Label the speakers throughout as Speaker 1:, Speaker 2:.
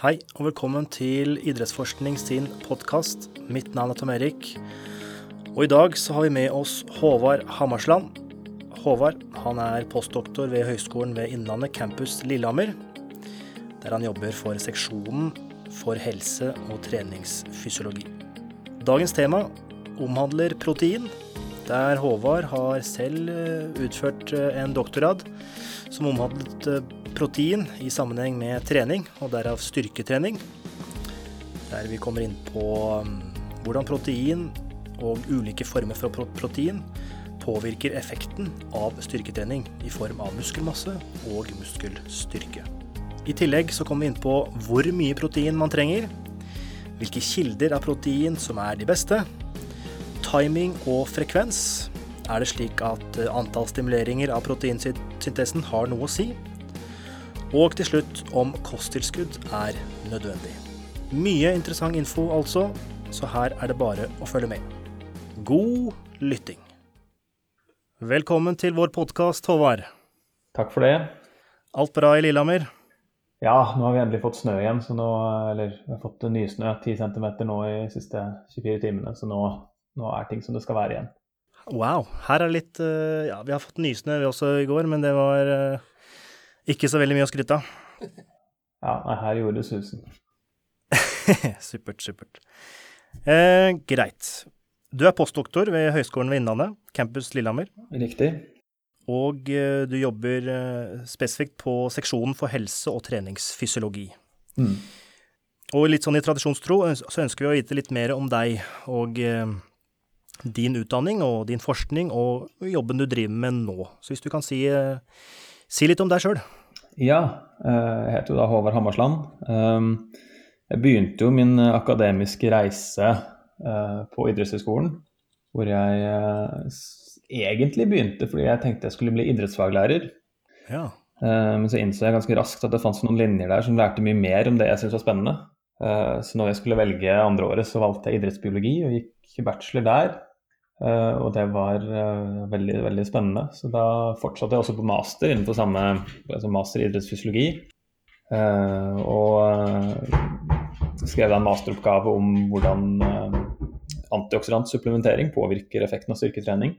Speaker 1: Hei og velkommen til Idrettsforskning sin podkast. Mitt navn er Tom Erik. Og i dag så har vi med oss Håvard Hammarsland. Håvard han er postdoktor ved Høgskolen ved Innlandet campus Lillehammer. Der han jobber for seksjonen for helse- og treningsfysiologi. Dagens tema omhandler protein, der Håvard har selv eh, utført eh, en doktorgrad som omhandlet eh, protein i sammenheng med trening, og derav styrketrening. Der vi kommer inn på mm, hvordan protein og ulike former for protein påvirker effekten av styrketrening i form av muskelmasse og muskelstyrke. I tillegg så kommer vi inn på hvor mye protein man trenger, hvilke kilder av protein som er de beste, timing og frekvens. Er det slik at eh, antall stimuleringer av proteinsyntesen har noe å si? Og til slutt om kosttilskudd er nødvendig. Mye interessant info altså, så her er det bare å følge med. God lytting. Velkommen til vår podkast, Håvard.
Speaker 2: Takk for det.
Speaker 1: Alt bra i Lillehammer?
Speaker 2: Ja, nå har vi endelig fått snø igjen. så nå, Eller vi har fått nysnø, 10 cm nå i de siste 24 timene. Så nå, nå, er ting som det skal være igjen.
Speaker 1: Wow. Her er litt eh, Ja, vi har fått nysnø vi også i går, men det var eh, ikke så veldig mye å skryte av.
Speaker 2: Ja, her gjorde det susen.
Speaker 1: supert, supert. Eh, greit. Du er postdoktor ved Høgskolen ved Innlandet, campus Lillehammer.
Speaker 2: Riktig.
Speaker 1: Og eh, du jobber eh, spesifikt på seksjonen for helse- og treningsfysiologi. Mm. Og litt sånn i tradisjonstro så ønsker vi å vite litt mer om deg og eh, din utdanning og din forskning og jobben du driver med nå. Så hvis du kan si eh, Si litt om deg sjøl.
Speaker 2: Ja, eh, jeg heter jo da Håvard Hammarsland. Ehm, jeg begynte jo min akademiske reise eh, på idrettshøyskolen, hvor jeg eh, egentlig begynte fordi jeg tenkte jeg skulle bli idrettsfaglærer.
Speaker 1: Ja.
Speaker 2: Men så innså jeg ganske raskt at det fantes noen linjer der som lærte mye mer om det jeg syntes var spennende. Så når jeg skulle velge andre året, så valgte jeg idrettsbiologi og gikk bachelor der. Uh, og det var uh, veldig, veldig spennende. Så da fortsatte jeg også på master innenfor samme altså master i idrettsfysiologi. Uh, og skrev en masteroppgave om hvordan antioksidantsupplementering påvirker effekten av styrketrening.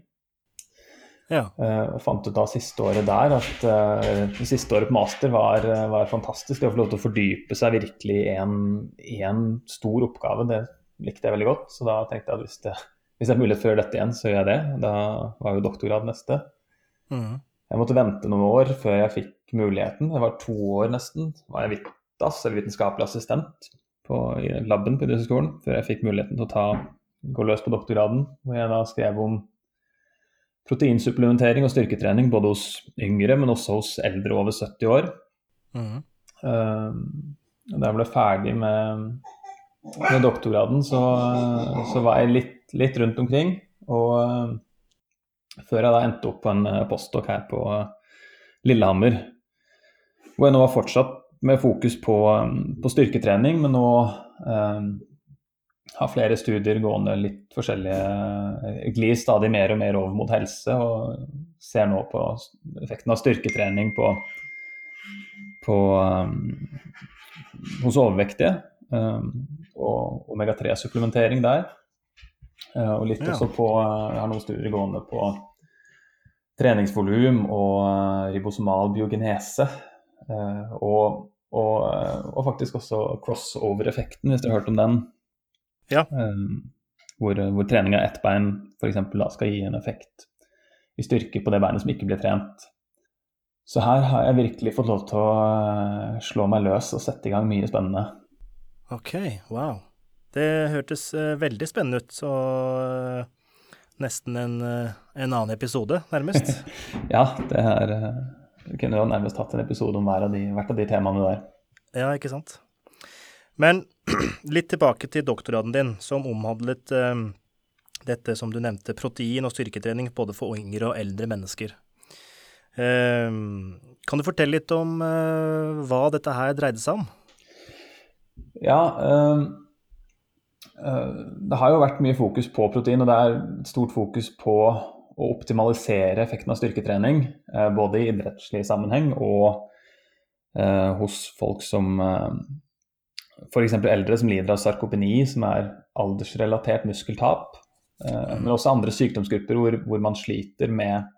Speaker 1: Ja.
Speaker 2: og fant ut da siste året der at det siste året på master var, var fantastisk. Det å få lov til å fordype seg virkelig i en, en stor oppgave, det likte jeg veldig godt. Så da tenkte jeg at hvis det hvis jeg har mulighet før dette igjen, så gjør jeg det. Da var jo doktorgrad neste. Mm. Jeg måtte vente noen år før jeg fikk muligheten. Det var to år nesten. var jeg VITAS, eller vitenskapelig assistent, på, i laben på idrettshøyskolen før jeg fikk muligheten til å ta, gå løs på doktorgraden. Hvor jeg da skrev om proteinsupplementering og styrketrening både hos yngre, men også hos eldre over 70 år. Mm. Uh, da jeg ble ferdig med, med doktorgraden, så, så var jeg litt litt rundt omkring. Og uh, før jeg da endte opp på en uh, postdok her på uh, Lillehammer, hvor jeg nå har fortsatt med fokus på, på styrketrening, men nå har flere studier gående litt forskjellige Glir stadig mer og mer over mot helse, og ser nå på effekten av styrketrening på, på um, hos overvektige. Um, og omega-3-supplementering der. Eh, og litt ja. også på Jeg har noen studier gående på treningsvolum og eh, ribosomal biogenese. Eh, og, og, og faktisk også crossover-effekten, hvis dere har hørt om den.
Speaker 1: Ja.
Speaker 2: Hvor, hvor trening av ett bein f.eks. skal gi en effekt i styrke på det beinet som ikke blir trent. Så her har jeg virkelig fått lov til å slå meg løs og sette i gang mye spennende.
Speaker 1: Ok, wow. Det hørtes uh, veldig spennende ut, så uh, nesten en, uh, en, annen episode, nærmest.
Speaker 2: ja, det er Vi kunne jo nærmest hatt en episode om hver av de, hvert av de temaene der.
Speaker 1: Ja, ikke sant. Men litt tilbake til doktorgraden din, som omhandlet dette som du nevnte, protein og styrketrening både for yngre og eldre mennesker. kan du fortelle litt om hva dette her dreide seg om?
Speaker 2: Ja, Eh, det har jo vært mye fokus på protein, og det er et stort fokus på å optimalisere effekten av styrketrening. Eh, både i idrettslig sammenheng og eh, hos folk som f.eks. eldre som lider av sarkopeni, som er aldersrelatert muskeltap. Eh, men også andre sykdomsgrupper hvor, hvor man sliter med,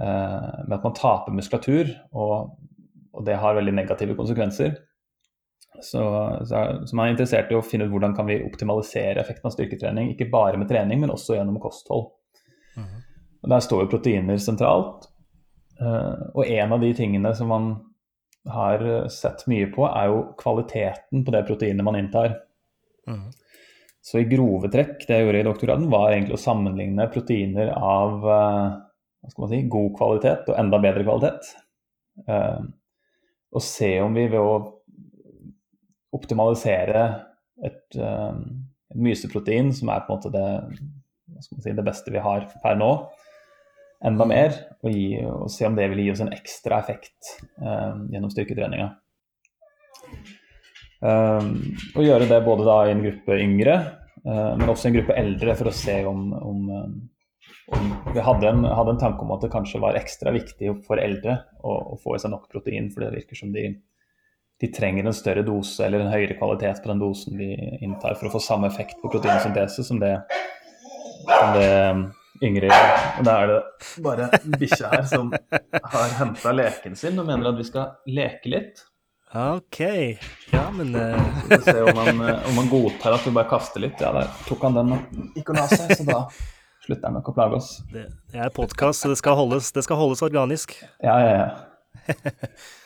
Speaker 2: eh, med, at man taper muskulatur, og, og, det har veldig negative konsekvenser. Så, så, så, man er interessert i å finne ut hvordan kan vi optimalisere effekten av styrketrening, ikke bare med trening, men også gjennom kosthold. Mm -hmm. Og Der står jo proteiner sentralt. Uh, og en av de tingene som man har sett mye på, er jo kvaliteten på det proteinet man inntar. Mm. Så i grove trekk, det jeg gjorde i doktorgraden, var egentlig å sammenligne proteiner av uh, si, god kvalitet og enda bedre kvalitet. Uh, og se om vi ved å optimalisere et, uh, et myseprotein, som er på en måte det, si, det, beste vi har per nå, enda mer, og, gi, og, se om det vil gi oss en ekstra effekt gjennom styrketreninga. Um, og gjøre det både da i en gruppe yngre, uh, men også i en gruppe eldre, for å se om, om, om Vi hadde en, hadde en, tanke om at det kanskje var ekstra viktig for eldre å, å få i seg nok protein, for det virker som de, de, trenger en større dose eller en høyere kvalitet på den dosen de inntar for å få samme effekt på proteinsyntese som det, som det yngre gjør. Og da er det bare bikkja her som har henta leken sin og mener at vi skal leke litt.
Speaker 1: OK. Ja, men uh...
Speaker 2: Vi får se om han, eh, om han, godtar at vi bare kaster litt. Ja, der tok han den og gikk og la seg, så da slutter han nok å plage oss.
Speaker 1: Det, det er podkast, så det skal, holdes, det skal, holdes, organisk.
Speaker 2: Ja, ja, ja.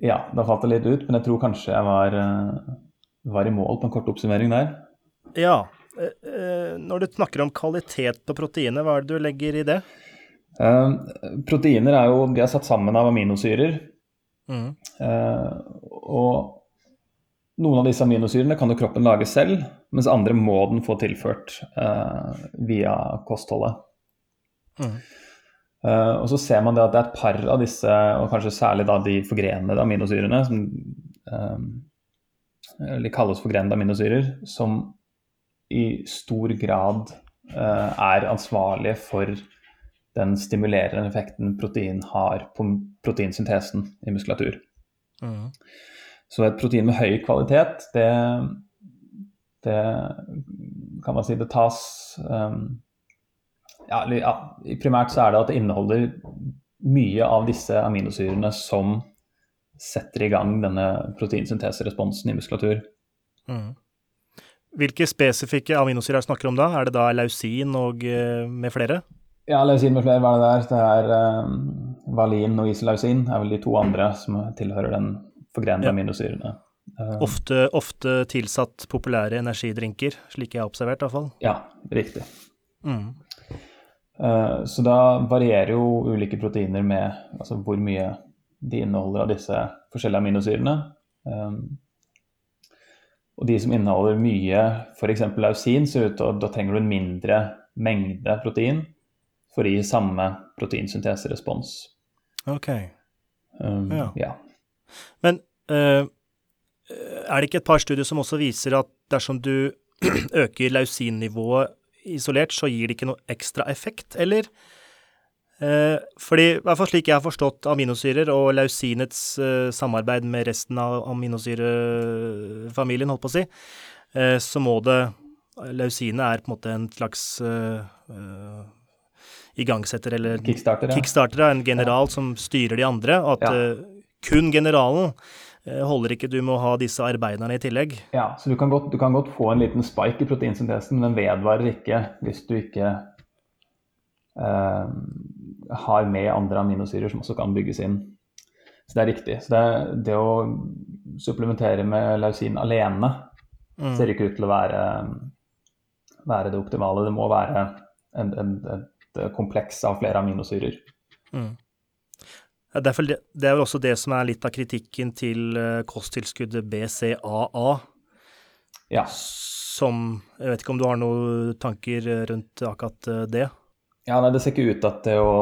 Speaker 2: ja, da falt det litt ut, men jeg tror kanskje jeg var, eh, var i mål på en kort oppsummering der.
Speaker 1: Ja. Når du snakker om kvalitet på proteinet, hva er det du legger i det?
Speaker 2: Proteiner er jo De er satt sammen av aminosyrer. Mm. Og noen av disse aminosyrene kan jo kroppen lage selv, mens andre må den få tilført via kostholdet. Mm. Uh, og så ser man det at det er et par av disse, og kanskje særlig da de forgrenede aminosyrene, som eller kalles forgrenede aminosyrer, som i stor grad er ansvarlige for den stimulerende effekten protein har på proteinsyntesen i muskulatur. Mm. Så et protein med høy kvalitet, det, det kan man si det tas um, ja, ja, Primært så er det at det inneholder mye av disse aminosyrene som setter i gang denne proteinsynteseresponsen i muskulatur. Mm.
Speaker 1: Hvilke spesifikke aminosyrer snakker om da? Er det da lausin og uh, med flere?
Speaker 2: Ja, lausin med flere, hva er det der? Det er um, valin og isolausin er vel de to andre som tilhører den forgrenede ja. aminosyrene.
Speaker 1: Uh, ofte, ofte, tilsatt populære energidrinker, slik jeg har observert iallfall.
Speaker 2: Ja, riktig. Mm. Uh, så da varierer jo ulike proteiner med altså hvor mye de inneholder av disse forskjellige aminosyrene. Um, og de som inneholder mye, f.eks. lausin, så ut, da trenger du en mindre mengde protein for å gi samme proteinsynteserespons.
Speaker 1: Ok.
Speaker 2: Um, ja. ja.
Speaker 1: Men uh, er det ikke et par studier som også viser at dersom du øker lausinnivået isolert, så gir det ikke noe ekstra effekt, eller? Eh, fordi, i hvert fall slik jeg har forstått aminosyrer og lausinets eh, samarbeid med resten av aminosyrefamilien, holdt på å si, eh, så må det Lausinet er på en måte en slags igangsetter eller
Speaker 2: Kickstarter, ja.
Speaker 1: kickstarter en general ja. som styrer de andre. Og at ja. uh, kun generalen holder ikke, du må ha disse arbeiderne i tillegg.
Speaker 2: Ja, så du kan, godt, du kan godt få en liten spike i proteinsyntesen, men den vedvarer ikke hvis du ikke eh, har med andre aminosyrer som også kan bygges inn. Så det er riktig. Så det, det å supplementere med lausin alene mm. ser ikke ut til å være, være det optimale. Det må være en, en, et eh, kompleks av flere aminosyrer. Mm.
Speaker 1: Det, er det, er vel også det som er litt av kritikken til eh, kosttilskuddet BCAA.
Speaker 2: Ja.
Speaker 1: Som Jeg vet ikke om du har noen tanker rundt akkurat eh, det?
Speaker 2: Ja, nei, det ser ikke ut at det å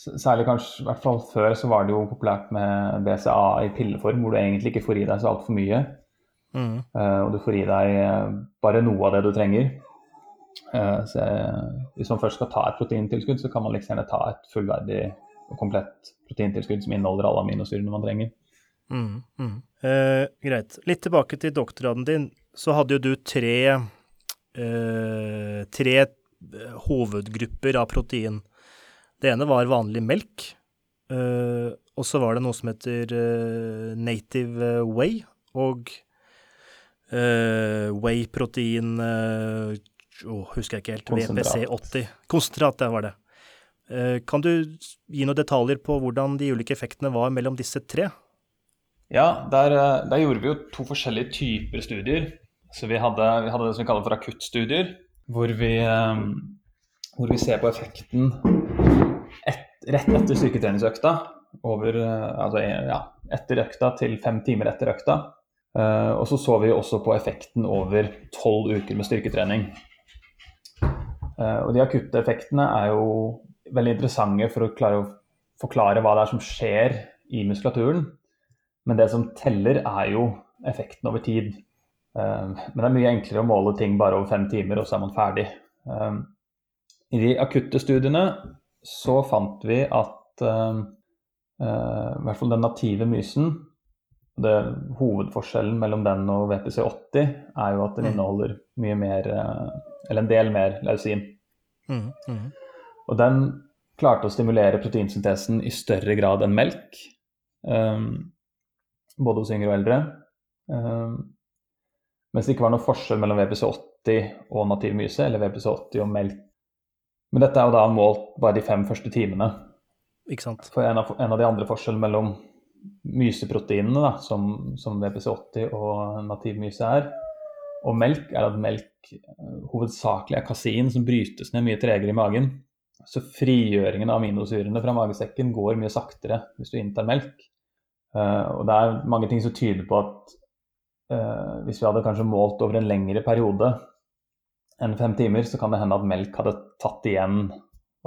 Speaker 2: Særlig kanskje, i hvert fall før, så var det jo populært med BCA i pilleform, hvor du egentlig ikke får i deg så altfor mye. Mm. Og du får i deg bare noe av det du trenger. Eh, så hvis man først skal ta et proteintilskudd, så kan man liksom gjerne ta et fullverdig og komplett proteintilskudd som inneholder alle aminosyrene man trenger.
Speaker 1: Mm, mm. Eh, greit. Litt tilbake til doktorgraden din. Så hadde jo du tre, eh, tre eh, hovedgrupper av protein. Det ene var vanlig melk. Eh, og så var det noe som heter eh, native way. Og whey-protein uh, Husker jeg ikke helt. VPC80. Konsentrat, det var det. Eh, kan du gi noen detaljer på hvordan de ulike effektene var mellom disse tre?
Speaker 2: Ja, der, eh, der, gjorde vi jo to forskjellige typer studier. Så vi hadde, vi hadde det som vi kaller for akuttstudier, hvor vi, um, hvor vi ser på effekten et, rett etter styrketreningsøkta. Over, altså, ja, etter økta til fem timer etter økta. Og så så vi også på effekten over tolv uker med styrketrening. Uh, og de akutte effektene er jo veldig interessante for å klare å forklare hva det er som skjer i muskulaturen. Men det som teller, er jo effekten over tid. Um, men det er mye enklere å måle ting bare over fem timer, og så er man ferdig. Um, I de akutte studiene så fant vi at i hvert fall den native mysen det, Hovedforskjellen mellom den og VPC80 er jo at den mm. inneholder mye mer, eller en del mer lausin. Mm, mm. Og den klarte å stimulere proteinsyntesen i større grad enn melk. Um, både hos yngre og eldre. Um, mens det ikke var noen forskjell mellom VPC80 og nativ myse, eller VPC80 og melk. Men dette er jo da målt bare de fem første timene.
Speaker 1: Ikke sant.
Speaker 2: For en av, en av de andre forskjellene mellom myseproteinene, da, som, som VPC80 og nativ myse er, og melk, er at melk hovedsakelig er kasein som brytes ned mye tregere i magen. Så frigjøringen av aminosyrene fra magesekken går mye saktere hvis du inntar melk. Uh, og det er mange ting som tyder på at uh, hvis vi hadde kanskje målt over en lengre periode enn fem timer, så kan det hende at melk hadde tatt igjen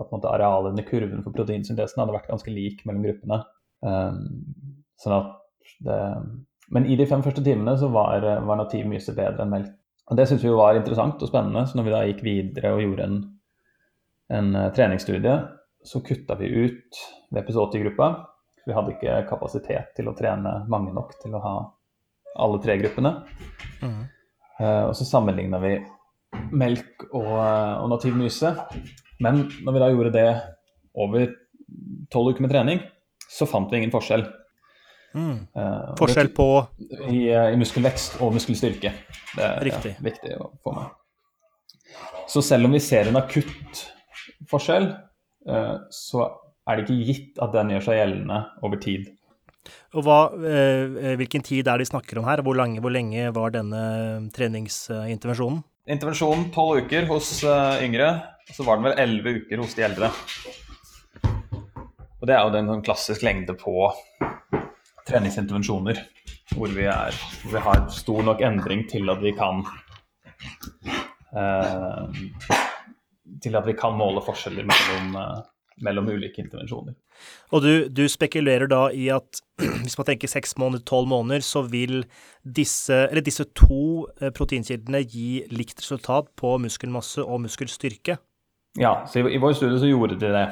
Speaker 2: at arealet under kurven for proteinsyntesen hadde vært ganske lik mellom gruppene. Sånn at det, men i de fem første timene så var, var nativ myse bedre enn melk. Og Det syntes vi var interessant og spennende. Så når vi da gikk videre og gjorde en en eh, treningsstudie, så kutta vi ut VPS80-gruppa. Vi hadde ikke kapasitet til å trene mange nok til å ha alle tre gruppene. Mm. Uh, og så sammenligna vi melk og, eh, og, nativ myse. Men når vi da gjorde det over tolv uker med trening, så fant vi ingen forskjell.
Speaker 1: Mm. Uh, forskjell på
Speaker 2: i, i, muskelvekst og muskelstyrke. Det er
Speaker 1: Riktig.
Speaker 2: Ja, viktig å få med. Så selv om vi ser en akutt forskjell, eh, så er det ikke gitt at den gjør seg gjeldende over tid.
Speaker 1: Og hva, eh, Hvilken tid er det de snakker om her? Hvor lenge, hvor lenge var denne treningsintervensjonen?
Speaker 2: Intervensjonen tolv uker hos eh, yngre, så var den vel elleve uker hos de eldre. Og Det er jo den sånn klassisk lengde på treningsintervensjoner, hvor vi, er, hvor vi har stor nok endring til at vi kan eh, til at vi kan måle forskjeller mellom, eh, mellom ulike intervensjoner.
Speaker 1: Og du, du, spekulerer da i at hvis man tenker seks måneder, tolv måneder, så vil disse, disse to eh, proteinkildene gi likt resultat på muskelmasse og muskelstyrke?
Speaker 2: Ja, så i, i vår studie så gjorde de det.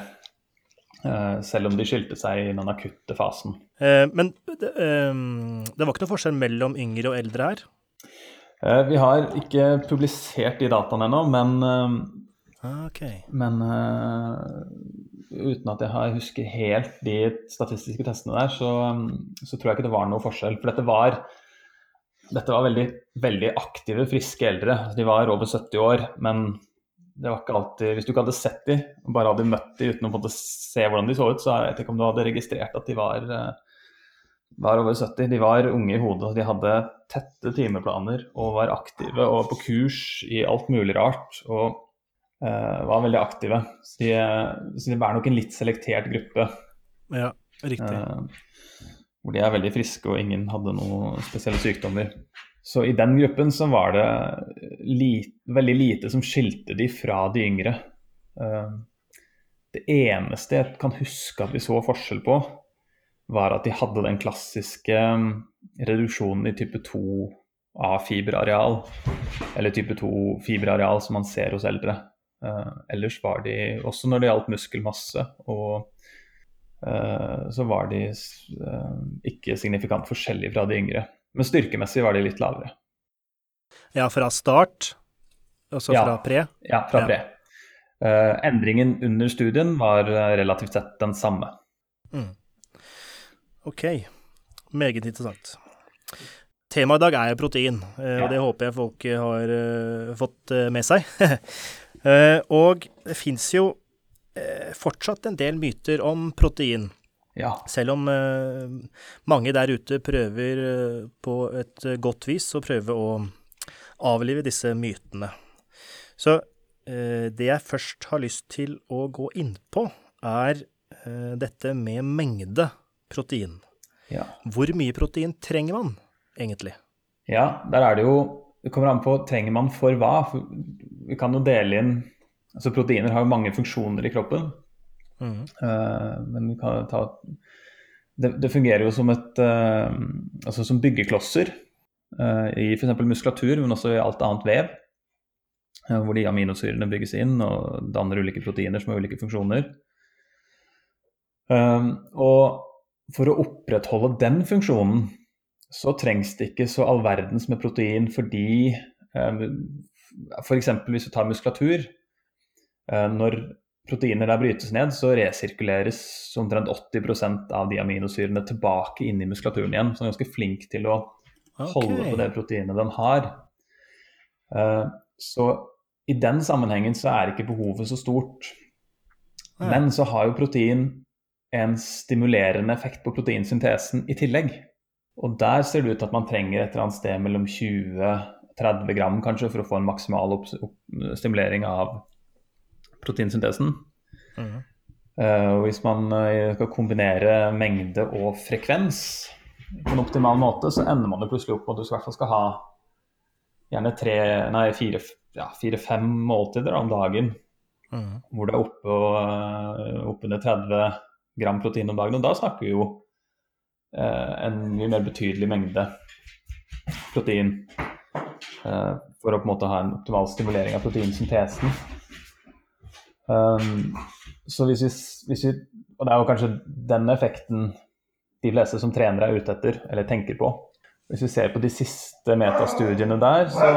Speaker 2: Uh, selv om de skilte seg i den akutte fasen.
Speaker 1: Uh, men det, uh, det var ikke noe forskjell mellom yngre og eldre her?
Speaker 2: vi har ikke publisert de dataene ennå, men
Speaker 1: Ah, okay.
Speaker 2: Men uh, uten at jeg husker helt de statistiske testene der, så, så, tror jeg ikke det var noe forskjell. For dette var, dette var veldig, veldig, aktive, friske eldre. De var over 70 år. Men det var ikke alltid Hvis du ikke hadde sett dem, bare hadde møtt dem uten å se hvordan de så ut, så jeg vet ikke om du hadde registrert at de var, uh, var over 70. De var unge i hodet. De hadde tette timeplaner og var aktive og på kurs i alt mulig rart. og uh, var veldig aktive. Så de, så de, er nok en litt selektert gruppe.
Speaker 1: Ja, riktig. Uh,
Speaker 2: hvor de er veldig friske og ingen hadde noen spesielle sykdommer. Så i den gruppen så var det lite, veldig lite som skilte de fra de yngre. Uh, det eneste jeg kan huske at vi så forskjell på, var at de hadde den klassiske reduksjonen i type 2 av fiberareal, eller type 2 fiberareal som man ser hos eldre. Uh, ellers var de, også når det gjaldt muskelmasse, og uh, så var de ikke signifikant forskjellige fra de yngre. Men styrkemessig var de litt lavere.
Speaker 1: Ja, fra start, altså
Speaker 2: Ja.
Speaker 1: fra pre?
Speaker 2: Ja, fra
Speaker 1: Ja.
Speaker 2: pre. Uh, endringen under studien var eh, relativt sett den samme.
Speaker 1: Ok, meget interessant. Temaet i dag er protein, eh,
Speaker 2: Ja.
Speaker 1: og det håper jeg folk har fått med seg. Og det fins jo fortsatt en del myter om protein.
Speaker 2: Ja.
Speaker 1: Selv om eh, mange der ute prøver eh, på et eh, godt vis å prøve å avlive disse mytene. Så det jeg først har lyst til å gå inn på, er dette med mengde protein.
Speaker 2: ja.
Speaker 1: Hvor mye protein trenger man egentlig?
Speaker 2: Ja, der er det jo Det kommer an på trenger man for hva. For vi kan jo dele inn altså Proteiner har jo mange funksjoner i kroppen.
Speaker 1: Mhm.
Speaker 2: eh, men vi kan ta det, det fungerer jo som et eh, altså som byggeklosser uh, i f.eks. muskulatur, men også i alt annet vev. eh, hvor de aminosyrene bygges inn og danner ulike proteiner som har ulike funksjoner. Og for å opprettholde den funksjonen så trengs det ikke så all verdens med protein fordi F.eks. hvis du tar muskulatur. eh, når proteiner der brytes ned, så resirkuleres omtrent 80% av de aminosyrene tilbake inn i muskulaturen igjen. Så den er ganske flink til å holde på det proteinet den har. Uh, så i den sammenhengen så er ikke behovet så stort.
Speaker 1: Ja.
Speaker 2: Men så har jo protein en stimulerende effekt på proteinsyntesen i tillegg. Og der ser det ut til at man trenger et eller annet sted mellom 20-30 gram kanskje for å få en maksimal stimulering av proteinsyntesen. Mm. Og hvis man eh, skal kombinere mengde og frekvens på en optimal måte, så ender man jo plutselig opp med at du i hvert fall skal ha gjerne tre, nei, fire, ja, fire-fem måltider om dagen
Speaker 1: Mm.
Speaker 2: hvor det er oppe, eh, oppunder 30 gram protein om dagen. Og da snakker vi jo eh, en mye mer betydelig mengde protein eh, for å på en måte ha en optimal stimulering av proteinsyntesen. Um, så hvis vi, hvis vi Og det er jo kanskje den effekten de fleste som trenere er ute etter, eller tenker på. Hvis vi ser på de siste metastudiene der, så,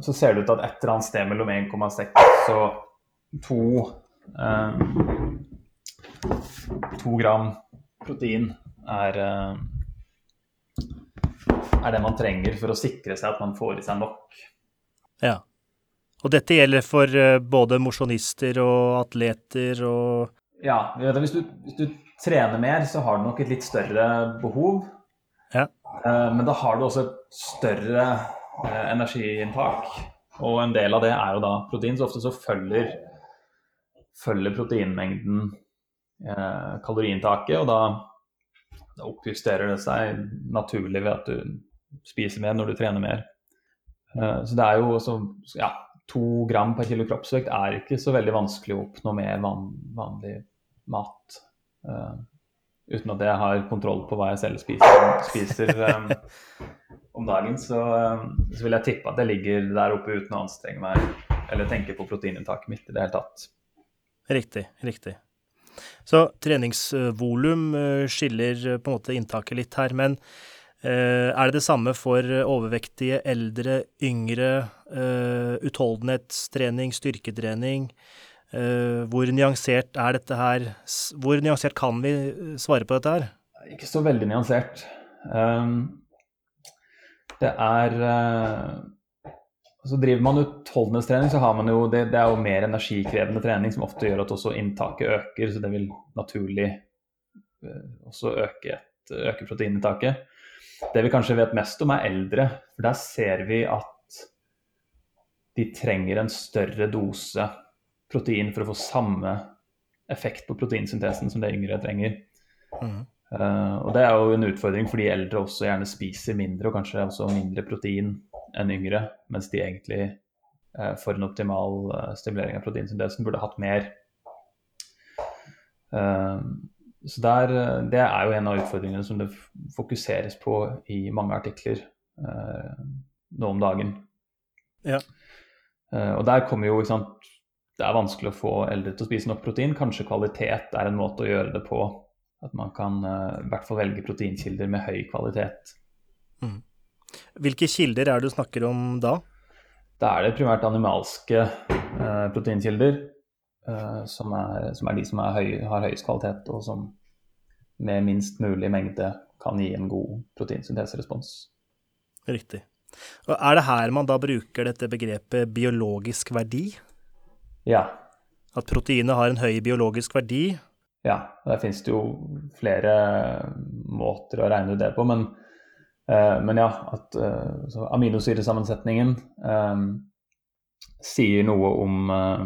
Speaker 2: så ser det ut til at et eller annet sted mellom 1,6 og 2 um, to gram protein er, eh, er det man trenger for å sikre seg at man får i seg nok.
Speaker 1: Ja. Og dette gjelder for eh, både mosjonister og atleter og
Speaker 2: Ja, hvis du, hvis du trener mer, så har du nok et litt større behov.
Speaker 1: Ja.
Speaker 2: Eh, Men da har du også et større eh, energiinntak. Og en del av det er jo da protein. Så ofte så følger, følger proteinmengden eh, kaloriinntaket, og da, da oppjusterer det seg naturlig ved at du spiser mer når du trener mer. Eh, så det er jo også ja, to gram per kilo kroppsvekt er ikke så veldig vanskelig å oppnå med van, vanlig mat. Uh, uten at jeg har kontroll på hva jeg selv spiser, spiser um, om dagen, så, um, så vil jeg tippe at jeg ligger der oppe uten å anstrenge meg eller tenke på proteininntaket mitt i det hele tatt.
Speaker 1: Riktig, riktig. Så treningsvolum skiller på en måte inntaket litt her, men er det det samme for overvektige, eldre, yngre, eh, utholdenhetstrening, styrketrening? Eh, hvor nyansert er dette her? Hvor nyansert kan vi eh, svare på dette her?
Speaker 2: Ikke så veldig nyansert. Um, det er Så driver man utholdenhetstrening, så har man jo det, det er jo mer energikrevende trening som ofte gjør at også inntaket øker, så det vil naturlig også øke, øke proteininntaket. Det vi kanskje vet mest om, er eldre, for der ser vi at de trenger en større dose protein for å få samme effekt på proteinsyntesen som det yngre trenger.
Speaker 1: Mm.
Speaker 2: Uh, og Det er jo en utfordring fordi eldre også gjerne spiser mindre, og kanskje også mindre protein enn yngre, mens de egentlig uh, for en optimal uh, stimulering av proteinsyntesen burde hatt mer. Eh, så der, eh, Det er jo en av utfordringene som det fokuseres på i mange artikler eh, nå om dagen.
Speaker 1: Ja.
Speaker 2: Eh, og der kommer jo, ikke sant Det er vanskelig å få eldre til å spise nok protein. Kanskje kvalitet er en måte å gjøre det på. At man kan eh, i hvert fall velge proteinkilder med høy kvalitet.
Speaker 1: Mm. Hvilke kilder er det du snakker om da?
Speaker 2: Da er det primært animalske eh, proteinkilder, som, er, som, er, de som er høy, har høyest kvalitet, og som med minst mulig mengde kan gi en god proteinsynteserespons.
Speaker 1: Riktig. Og Er det her man da bruker dette begrepet biologisk verdi?
Speaker 2: Ja.
Speaker 1: At proteinet har en høy biologisk verdi?
Speaker 2: Ja, der finnes det jo flere måter å regne ut det på, men Eh, men ja, at uh, aminosyresammensetningen um, sier noe om uh,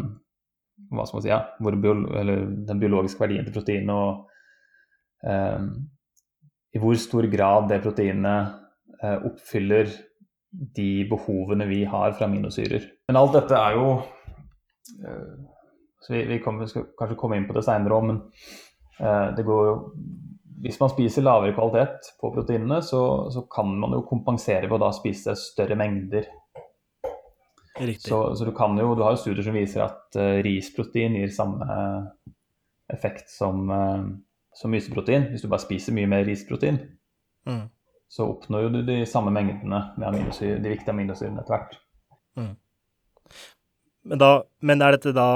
Speaker 2: hva skal man si, ja, biolo den biologiske verdien til proteinet og eh, i hvor stor grad det proteinet oppfyller de behovene vi har fra aminosyrer. Men alt dette er jo så Vi, vi, kommer, vi skal kanskje komme inn på det seinere òg, men det går jo hvis man spiser lavere kvalitet på proteinene, så, så, kan man jo kompensere ved å da spise større mengder. Så, så, du kan jo, du har jo studier som viser at uh, risprotein gir samme effekt som, uh, som myseprotein. Hvis du bare spiser mye mer risprotein, mm. så oppnår du de samme mengdene med de viktige aminosyrene etter hvert. Mm.
Speaker 1: Men, da, men er dette da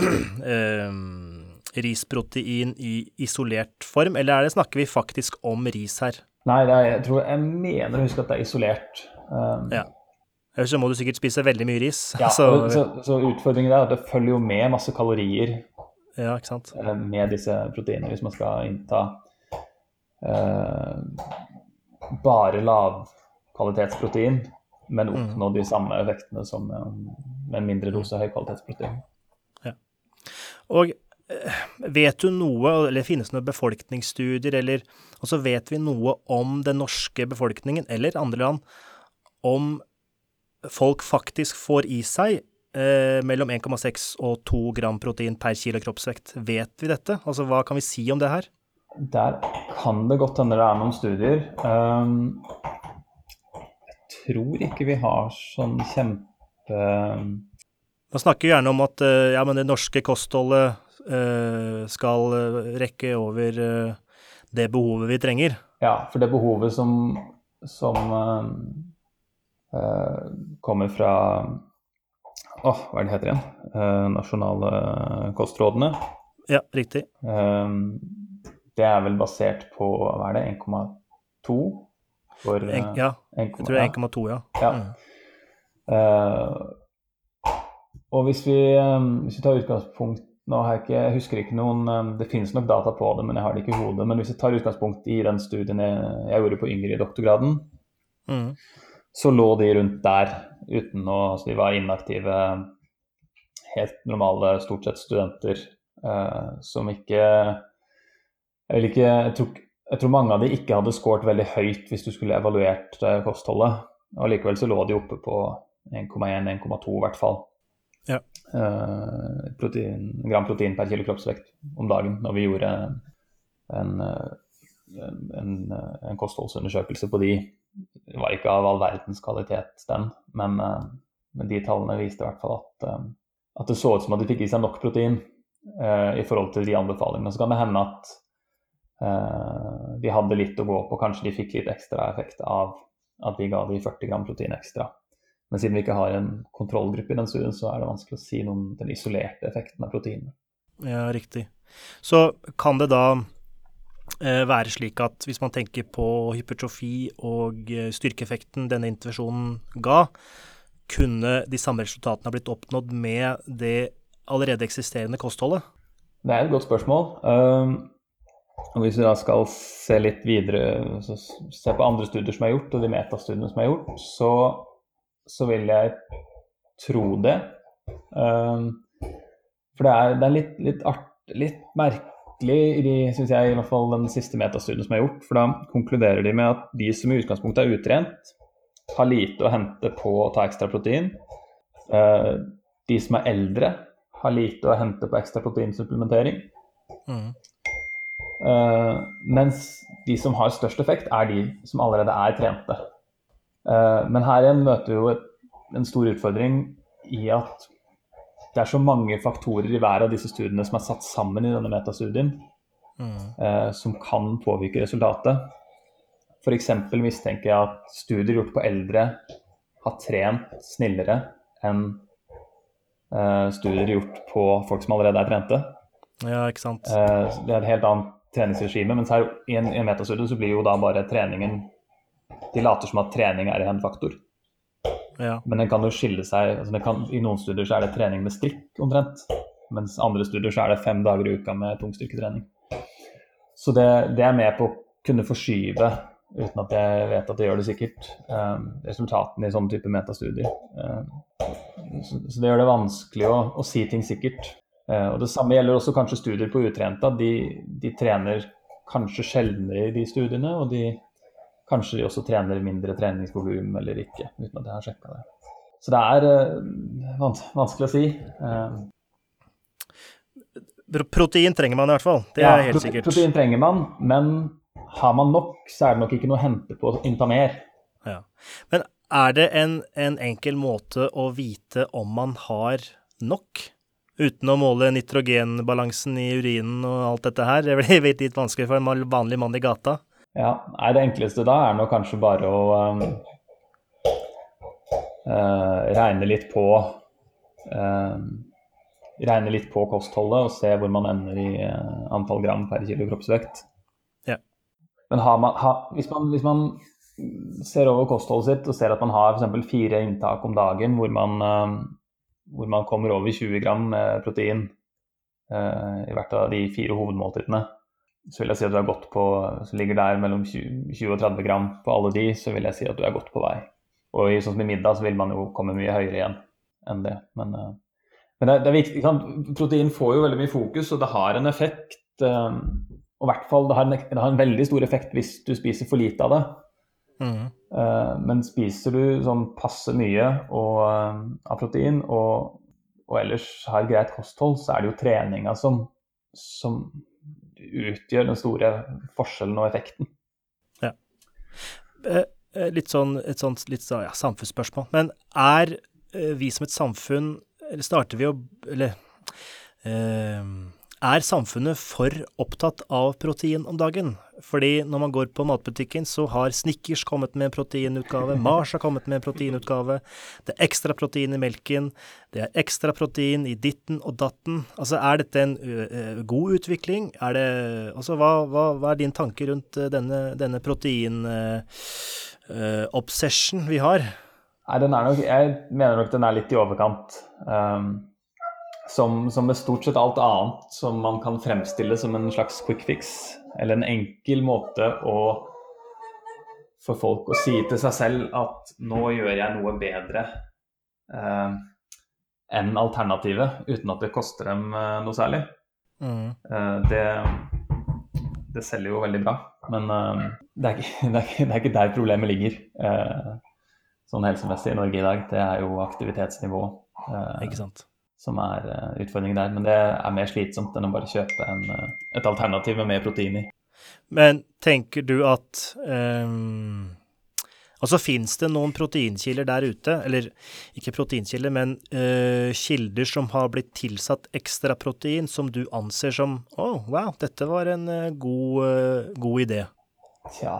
Speaker 1: um risprotein i isolert form, eller er det, snakker vi faktisk om ris her?
Speaker 2: Nei, er, jeg tror jeg mener å huske at det er isolert. Um,
Speaker 1: ja. Ellers så må du sikkert spise veldig mye ris.
Speaker 2: Ja, så, så, så, utfordringen er at det følger jo med masse kalorier
Speaker 1: ja, ikke sant?
Speaker 2: Eh, med disse proteinene hvis man skal innta eh, bare lavkvalitetsprotein, men mm. oppnå mm. de samme effektene som med en mindre dose høykvalitetsprotein.
Speaker 1: Ja. Og Vet du noe, eller finnes det noen befolkningsstudier, eller også vet vi noe om den norske befolkningen, eller andre land, om folk faktisk får i seg eh, mellom 1,6 og 2 gram protein per kilo kroppsvekt? Vet vi dette? Altså, hva kan vi si om det her?
Speaker 2: Der kan det godt hende det er noen studier. Um, jeg tror ikke vi har sånn kjempe
Speaker 1: Man snakker jo gjerne om at eh, ja, men det norske kostholdet uh, skal eh, rekke over uh, det behovet vi trenger.
Speaker 2: Ja, for det behovet som, som uh, kommer fra Åh, hva er det heter igjen? Uh, nasjonale kostrådene.
Speaker 1: Ja, riktig.
Speaker 2: Uh, det er vel basert på hva er det, 1,2?
Speaker 1: ja, jeg tror det er 1,2, ja. ja.
Speaker 2: Mm. og hvis vi, hvis vi tar utgangspunkt nå har jeg, ikke, jeg husker ikke noen Det finnes nok data på det, men jeg har det ikke i hodet. Men hvis jeg tar utgangspunkt i den studien jeg, jeg gjorde på yngre i doktorgraden, mm. Så lå de rundt der uten å Altså de var inaktive, helt normale, stort sett studenter eh, som ikke vil ikke jeg tror, jeg tror, mange av de ikke hadde scoret veldig høyt hvis du skulle evaluert eh, kostholdet. Og likevel så lå de oppe på 1,1-1,2 i hvert fall.
Speaker 1: Ja.
Speaker 2: Eh, protein, gram protein per kilo kroppsvekt om dagen når vi gjorde en, en, en, en kostholdsundersøkelse på de. Var ikke av all verdens kvalitet, den, men, uh, men de tallene viste i hvert fall at, uh, at, det så ut som at de fikk i seg nok protein i forhold til de anbefalingene. Så kan det hende at de hadde litt å gå på, kanskje de fikk litt ekstra effekt av at vi ga de 40 gram protein ekstra. Men siden vi ikke har en kontrollgruppe i den studien, så er det vanskelig å si noe om den isolerte effekten av proteinene.
Speaker 1: Ja, riktig. Så kan det da eh, være slik at hvis man tenker på hypertrofi og eh, styrkeeffekten denne intervensjonen ga, kunne de samme resultatene ha blitt oppnådd med det allerede eksisterende kostholdet?
Speaker 2: Det er et godt spørsmål. Um, og Hvis vi da skal se litt videre, se på andre studier som er gjort, og de metastudiene som er gjort, så så vil jeg tro det. Um, for det er, det er litt, litt, art, litt, merkelig i synes jeg, i hvert fall den siste metastudien som er gjort. For da konkluderer de med at de som i utgangspunktet er utrent, har lite å hente på å ta ekstra protein. Uh, de som er eldre, har lite å hente på ekstra proteinsupplementering. Mm. Uh, mens de som har størst effekt, er de som allerede er trente. Eh, men her igjen møter vi jo en stor utfordring i at det er så mange faktorer i hver av disse studiene som er satt sammen i denne metastudien, mm. eh, som kan påvirke resultatet. F.eks. mistenker jeg at studier gjort på eldre har trent snillere enn eh, studier gjort på folk som allerede er trente.
Speaker 1: Ja, ikke sant.
Speaker 2: Eh, det er et helt annet treningsregime, mens her i en, i en metastudie så blir jo da bare treningen De later som at trening er en faktor. Men den kan jo skille seg altså kan, I noen studier så er det trening med strikk omtrent. Mens andre studier så er det fem dager i uka med tungstyrketrening. Så det, det er med på å kunne forskyve uten at jeg vet at det gjør det sikkert, eh, resultatene i sånne type metastudier. Eh, så, så, det gjør det vanskelig å, å si ting sikkert. Eh, og Det samme gjelder også kanskje studier på utrente. De, de trener kanskje sjeldnere i de studiene, og de, kanskje de også trener mindre treningsvolum eller ikke, uten at jeg har sjekka det. Så det er uh, vans vanskelig å si. Uh,
Speaker 1: protein trenger man i hvert fall, det ja, er helt sikkert.
Speaker 2: Protein trenger man, men har man nok, så er det nok ikke noe å hente på å innta mer.
Speaker 1: Ja. Men er det en, en, enkel måte å vite om man har nok? Uten å måle nitrogenbalansen i urinen og alt dette her? Det blir litt vanskelig for en vanlig mann i gata.
Speaker 2: Ja, nei, Det enkleste da er nok kanskje bare å um, uh, regne litt på uh, Regne litt på kostholdet og se hvor man ender i uh, antall gram per kilo kroppsvekt. Men man, ha, hvis, man, hvis, man, ser over kostholdet sitt og ser at man har f.eks. fire inntak om dagen hvor man, uh, hvor man, kommer over 20 gram protein uh, i hvert av de fire hovedmåltidene, så vil jeg si at du er godt på Så ligger der mellom 20, 20 og 30 gram på alle de, så vil jeg si at du er godt på vei. Og i sånn som i middag så vil man jo komme mye høyere igjen enn det. Men, uh, men det, det, er viktig. Protein får jo veldig mye fokus, og det har en effekt. Og hvert fall, det har, en, det har, en, veldig stor effekt hvis du spiser for lite av det. Mm. Uh, men spiser du sånn passe mye og, av protein og, og, ellers har greit kosthold, så er det jo treninga som, som utgjør den store forskjellen og effekten.
Speaker 1: Ja. Uh, litt sånn, et sånt litt sånn, ja, samfunnsspørsmål. Men er vi som et samfunn Eller starter vi å Eller er samfunnet for opptatt av protein om dagen? Fordi når man går på matbutikken, så har Snickers kommet med en proteinutgave, Mars har kommet med en proteinutgave, det er ekstra protein i melken, det er ekstra protein i ditten og datten. Altså, er dette en god utvikling? Er det Altså, hva, hva, hva er din tanke rundt denne, denne protein-obsession uh, vi har?
Speaker 2: Nei, den er nok Jeg mener nok den er litt i overkant. Um, som, som, med stort sett alt annet som man kan fremstille som en slags quick fix, eller en enkel måte å for folk å si til seg selv at nå gjør jeg noe bedre eh, enn alternativet, uten at det koster dem eh, noe særlig. Mm. Eh, det, det, selger jo veldig bra. Men eh, det er, ikke, det, er ikke, det, er ikke, der problemet ligger eh, sånn helsemessig i Norge i dag. Det er jo aktivitetsnivå.
Speaker 1: Eh, ikke sant
Speaker 2: som er uh, utfordringen der. Men det er mer slitsomt enn å bare kjøpe en, uh, et alternativ med mer protein i.
Speaker 1: Men tenker du at um, Altså fins det noen proteinkilder der ute, eller ikke proteinkilder, men uh, kilder som har blitt tilsatt ekstra protein, som du anser som Å, oh, wow, dette var en god, god idé?
Speaker 2: Tja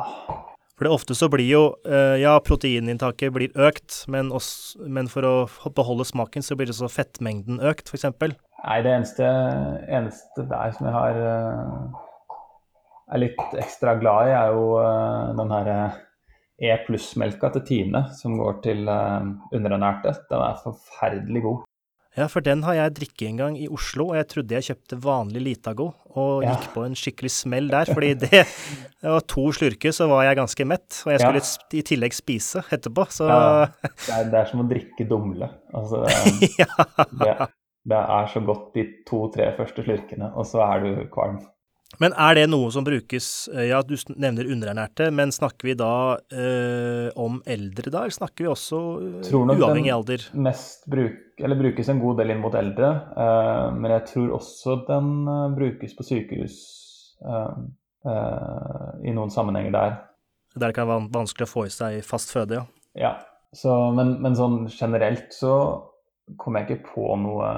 Speaker 1: for det ofte så blir jo uh, Ja, proteininntaket blir økt, men, også, men, for å beholde smaken, så blir det så fettmengden økt, f.eks.
Speaker 2: Nei, det eneste, eneste, der som jeg har uh, er litt ekstra glad i, er jo uh, den her E pluss-melka til Tine, som går til underernærte. Den er forferdelig god.
Speaker 1: Ja, for den har jeg drikket en gang i Oslo, og jeg trodde jeg kjøpte vanlig Litago, og ja. gikk på en skikkelig smell der. fordi det, det, var to slurker, så var jeg ganske mett, og jeg skulle ja. i tillegg spise etterpå, så ja,
Speaker 2: det, er, det er som å drikke dumle. Altså, det, det, er så godt de to-tre første slurkene, og så er du kvalm.
Speaker 1: Men er det noe som brukes eh, Ja, du nevner underernærte, men snakker vi da eh, om eldre da, eller snakker vi også uh, uavhengig alder?
Speaker 2: Mest bruk, eller brukes en god del inn mot eldre, eh, men jeg tror også den uh, brukes på sykehus i noen sammenhenger der.
Speaker 1: Der det kan være vanskelig å få i seg fast føde, ja.
Speaker 2: Ja, så, men, men sånn generelt så kommer jeg ikke på noe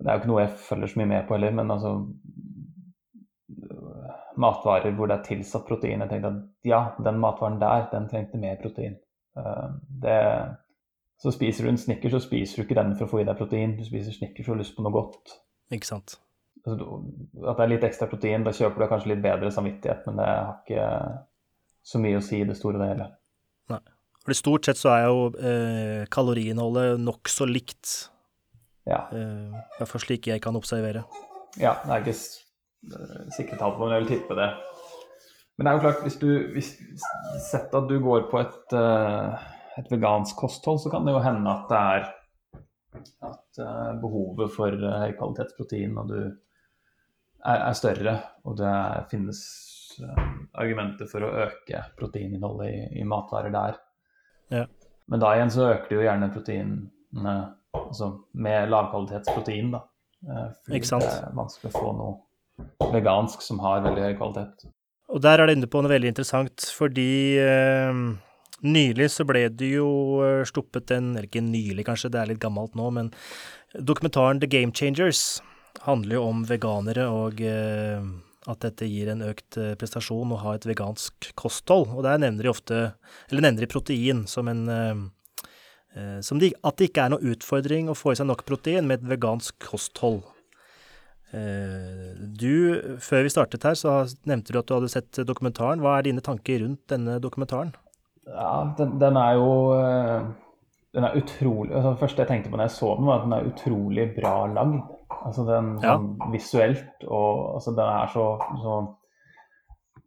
Speaker 2: Det er jo ikke noe jeg følger så mye med på heller, men altså matvarer hvor det er tilsatt protein. Jeg tenkte at ja, den matvaren der, den trengte mer protein. Uh, det, så spiser du en snickers, så spiser du ikke den for å få i deg protein. Du spiser snickers og har lyst på noe godt.
Speaker 1: Ikke sant.
Speaker 2: Altså, at det er litt ekstra protein, da kjøper du kanskje litt bedre samvittighet, men det har ikke så mye å si i det store og det hele.
Speaker 1: Nei. For stort sett så er jo eh, kaloriinnholdet nokså likt.
Speaker 2: Ja.
Speaker 1: Eh, I hvert fall slik jeg kan observere.
Speaker 2: Ja, det er ikke eh, sikre tall på, men jeg vil tippe det. Men det er jo klart, hvis du hvis, Sett at du går på et, uh, et vegansk kosthold, så kan det jo hende at det er at uh, behovet for høykvalitetsprotein og du er, er, større, og det finnes argumenter for å øke proteininnholdet i, i matvarer der.
Speaker 1: Ja.
Speaker 2: Men da igjen så øker det jo gjerne proteinene altså med lavkvalitetsprotein, da.
Speaker 1: Ikke sant?
Speaker 2: Det er vanskelig å få noe vegansk som har veldig høy kvalitet.
Speaker 1: Og der er du inne på noe veldig interessant, fordi eh, nylig så ble det jo stoppet sluppet en Eller ikke nylig, kanskje, det er litt gammelt nå, men dokumentaren The Game Changers handler jo om veganere og eh, at dette gir en økt eh, prestasjon å ha et vegansk kosthold. Og der nevner de ofte, eller nevner de protein som en eh, eh som de, At det ikke er noen utfordring å få i seg nok protein med et vegansk kosthold. Eh, du, før vi startet her, så nevnte du at du hadde sett dokumentaren. Hva er dine tanker rundt denne dokumentaren?
Speaker 2: Ja, den, den er jo eh, Den er utrolig altså Det første jeg tenkte på når jeg så den, var at den er utrolig bra lagd. Altså den
Speaker 1: ja.
Speaker 2: sånn visuelt og altså den er så, så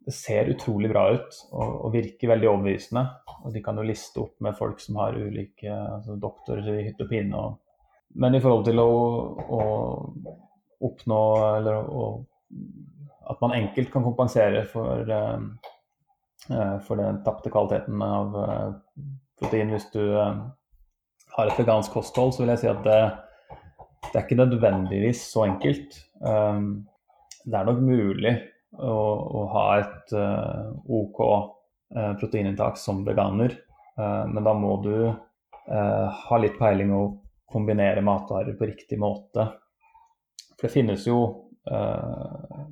Speaker 2: Det ser utrolig bra ut og, og, virker veldig overbevisende. Og de kan jo liste opp med folk som har ulike altså doktorer i hytte og pine. Men i forhold til å, å oppnå eller å, at man enkelt kan kompensere for, uh, for den tapte kvaliteten av uh, protein hvis du har et vegansk kosthold, så vil jeg si at det, det er ikke nødvendigvis så enkelt. Um, det er nok mulig å, å ha et OK proteininntak som veganer, men da må du ha litt peiling og kombinere matvarer på riktig måte. For det finnes jo uh,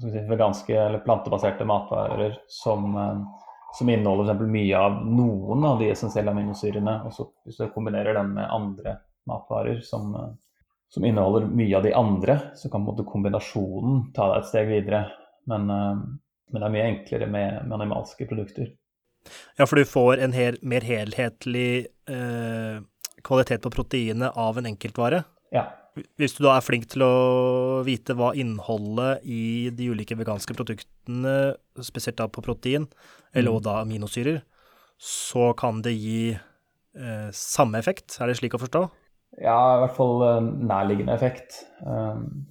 Speaker 2: si, veganske eller plantebaserte matvarer som, uh, som inneholder f.eks. mye av noen av de essensielle aminosyrene. Og så hvis du kombinerer den med andre matvarer som, uh, som inneholder mye av de andre, så kan måte, kombinasjonen ta deg et steg videre. Men, men det er mye enklere med, med, animalske produkter.
Speaker 1: Ja, for du får en her, mer helhetlig kvalitet på proteinet av en enkeltvare?
Speaker 2: Ja.
Speaker 1: Hvis du da er flink til å vite hva innholdet i de ulike veganske produktene, spesielt da på protein, eller mm. da aminosyrer, så kan det gi eh, samme effekt. Er det slik å forstå?
Speaker 2: Ja, i hvert fall uh, nærliggende effekt. Um,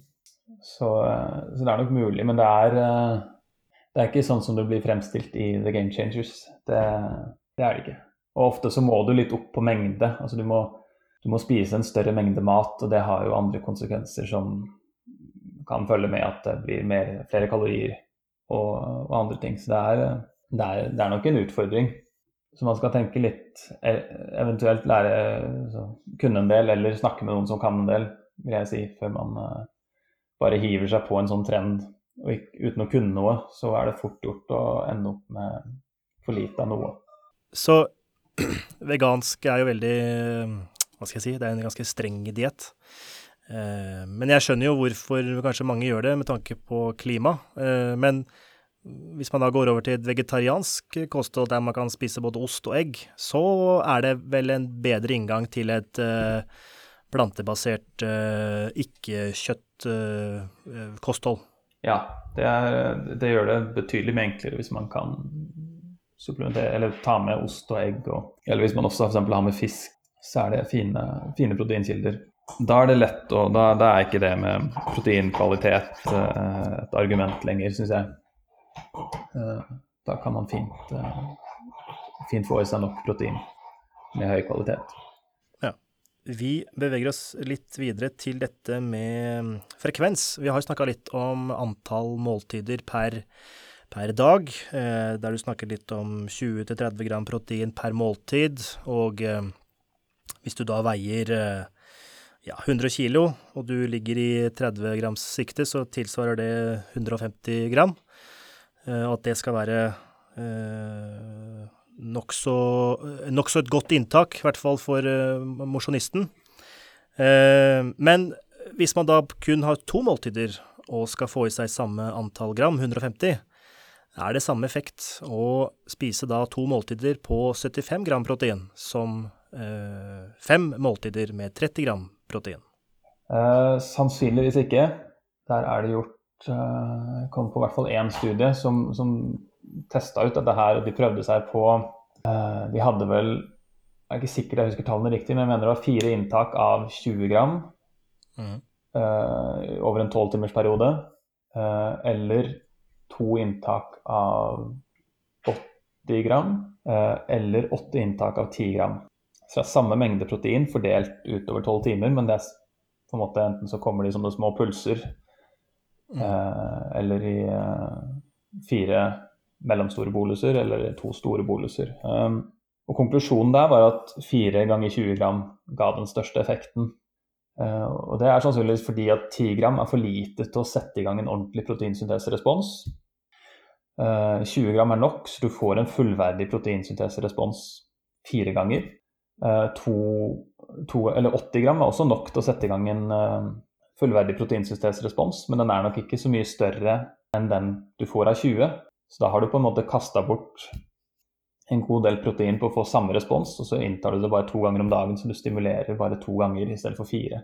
Speaker 2: så, uh, så, det er nok mulig, men det er, uh, det er ikke sånn som det blir fremstilt i The Game Changers. Det, det er det ikke. Og ofte så må du litt opp på mengde. Altså du må du må spise en større mengde mat, og det har jo andre konsekvenser som kan følge med at det blir mer, flere kalorier og, og, andre ting. Så det er, det, er, det er, nok en utfordring. Så man skal tenke litt, e, eventuelt lære, så, kunne en del, eller snakke med noen som kan en del, vil jeg si, før man uh, bare hiver seg på en sånn trend og ikke, uten å kunne noe, så er det fort gjort å ende opp med for lite av noe.
Speaker 1: Så vegansk er jo veldig hva skal jeg si, det er en ganske streng diett. Eh, men jeg skjønner jo hvorfor kanskje mange gjør det med tanke på klima. Eh, men hvis man da går over til et vegetariansk kosthold der man kan spise både ost og egg, så er det vel en bedre inngang til et eh, plantebasert, ikke-kjøtt kosthold.
Speaker 2: Ja, det, er, det, gjør det betydelig mye enklere hvis man kan supplementere eller ta med ost og egg. Og, eller hvis man også for har med fisk så er det fine, fine proteinkilder. Da er det lett, og da, da, er ikke det med proteinkvalitet eh, et argument lenger, syns jeg. Eh, da kan man fint, eh, fint få i seg nok protein med høy kvalitet.
Speaker 1: Vi beveger oss litt videre til dette med frekvens. Vi har snakka litt om antall måltider per, per dag, der du snakker litt om 20-30 gram protein per måltid. og hvis du da veier eh, ja, 100 kilo, og du ligger i 30 grams sikte, så tilsvarer det 150 gram. Og at det skal være eh, nokså nok et godt inntak, i hvert fall for eh, mosjonisten. Eh, men hvis man da kun har to måltider og skal få i seg samme antall gram, 150, er det samme effekt å spise da to måltider på 75 gram protein som eh, fem måltider med 30 gram protein?
Speaker 2: Eh, sannsynligvis ikke. Der er det gjort eh, kom på hvert fall én studie som, som testa ut dette her. De prøvde seg på eh, De hadde vel Jeg er ikke sikker jeg husker tallene riktig, men jeg mener det var fire inntak av 20 gram mm. eh, over en tolvtimersperiode. Eh, eller to inntak av 80 gram eh, eller åtte inntak av 10 gram. Er samme mengde protein fordelt utover tolv timer, men det er på en måte enten så kommer de som små pulser mm. eh, eller i eh, fire mellomstore boluser eller to store boluser. Um, og Konklusjonen der var at fire ganger 20 gram ga den største effekten. Uh, og Det er sannsynligvis fordi at 10 gram er for lite til å sette i gang en ordentlig proteinsynteserespons. 20 eh, gram er nok, så du får en fullverdig proteinsynteserespons fire ganger. Eh, to, to, eller 80 gram er også nok til å sette i gang en eh, fullverdig proteinsyntese-respons, men den er nok ikke så mye større enn den du får av 20. Så da har du på en måte kasta bort en god del protein på å få samme respons, og så inntar du det bare to ganger om dagen, så du stimulerer bare to ganger i stedet for fire.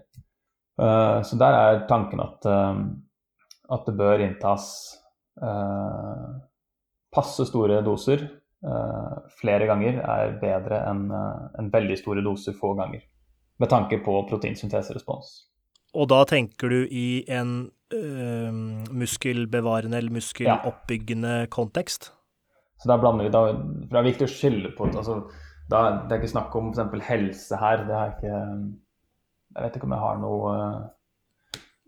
Speaker 2: Så der er tanken at, at det bør inntas uh, passe store doser flere ganger er bedre enn eh, en veldig store doser få ganger. Med tanke på proteinsynteserespons.
Speaker 1: Og da tenker du i en øh, muskelbevarende eller muskeloppbyggende ja. kontekst?
Speaker 2: Så da blander vi da, for Det er viktig å skylde på altså, da, Det er ikke snakk om f.eks. helse her. Det er ikke Jeg vet ikke om jeg har noe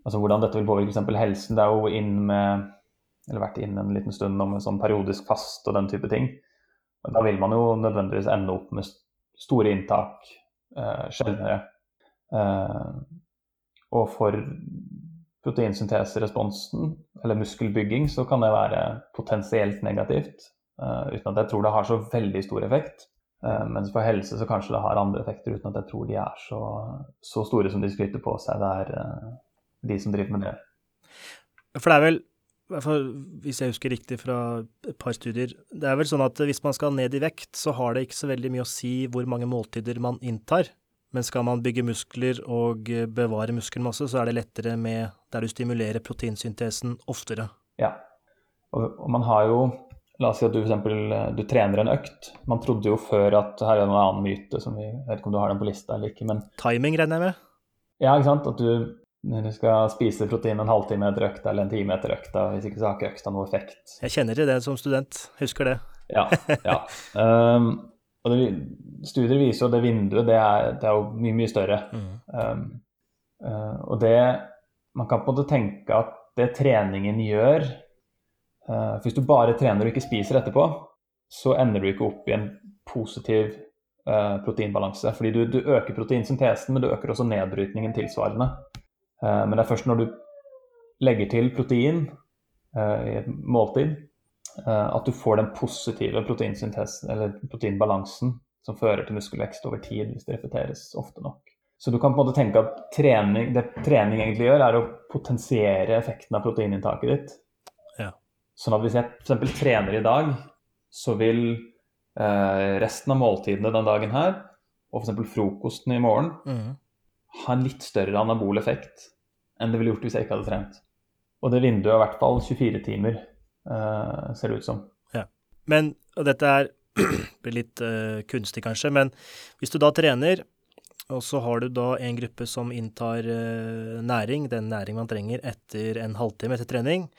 Speaker 2: Altså hvordan dette vil påvirke f.eks. helsen. Det er jo inn med eller vært inne en liten stund om en sånn periodisk fast og den type ting. Da vil man jo nødvendigvis ende opp med store inntak eh, sjeldnere. Eh, og for proteinsynteseresponsen, eller muskelbygging, så kan det være potensielt negativt. Eh, uten at jeg tror det har så veldig stor effekt. Eh, mens for helse så kanskje det har andre effekter, uten at jeg tror de er så, så store som de skryter på seg. Det er eh, de som driver med det.
Speaker 1: For det er vel hvis jeg husker riktig fra et par studier, det er vel sånn at hvis man skal ned i vekt, så har det ikke så veldig mye å si hvor mange måltider man inntar. Men skal man bygge muskler og bevare muskelmasse, så er det lettere med der du stimulerer proteinsyntesen oftere.
Speaker 2: Ja, og, og man har jo La oss si at du f.eks. du trener en økt. Man trodde jo før at her er det en annen myte som vi jeg vet ikke om du har den på lista eller ikke, men
Speaker 1: Timing, regner jeg med?
Speaker 2: Ja, ikke sant. At du når du skal spise protein en halvtime etter økta eller en time etter økta. Hvis ikke så har ikke økta noe effekt.
Speaker 1: Jeg kjenner til det som student. Husker det.
Speaker 2: ja. ja. Um, og det, studier viser jo at det vinduet det er, det er, jo mye, mye større. Mm. Um, uh, og det Man kan på en måte tenke at det treningen gjør uh, Hvis du bare trener og ikke spiser etterpå, så ender du ikke opp i en positiv uh, proteinbalanse. Fordi du, du øker proteinsyntesen, men du øker også nedbrytningen tilsvarende. Eh, men det er først når du legger til protein eh, i et måltid, eh, at du får den positive proteinsyntesen, eller proteinbalansen, som fører til muskelvekst over tid hvis det repeteres ofte nok. Så du kan på en måte tenke at trening, det trening egentlig gjør, er å potensiere effekten av proteininntaket ditt.
Speaker 1: Ja.
Speaker 2: Sånn at hvis jeg f.eks. trener i dag, så vil eh, resten av måltidene den dagen her, og f.eks. frokosten i morgen, mm. ha en litt større anabol effekt enn det ville gjort hvis jeg ikke hadde trent. Og det vinduet er i hvert fall 24 timer, uh, ser det ut som.
Speaker 1: Ja. Men, og dette er litt uh, kunstig kanskje, men hvis du da trener, og så har du da en gruppe som inntar uh, næring, den næring man trenger etter en halvtime etter trening,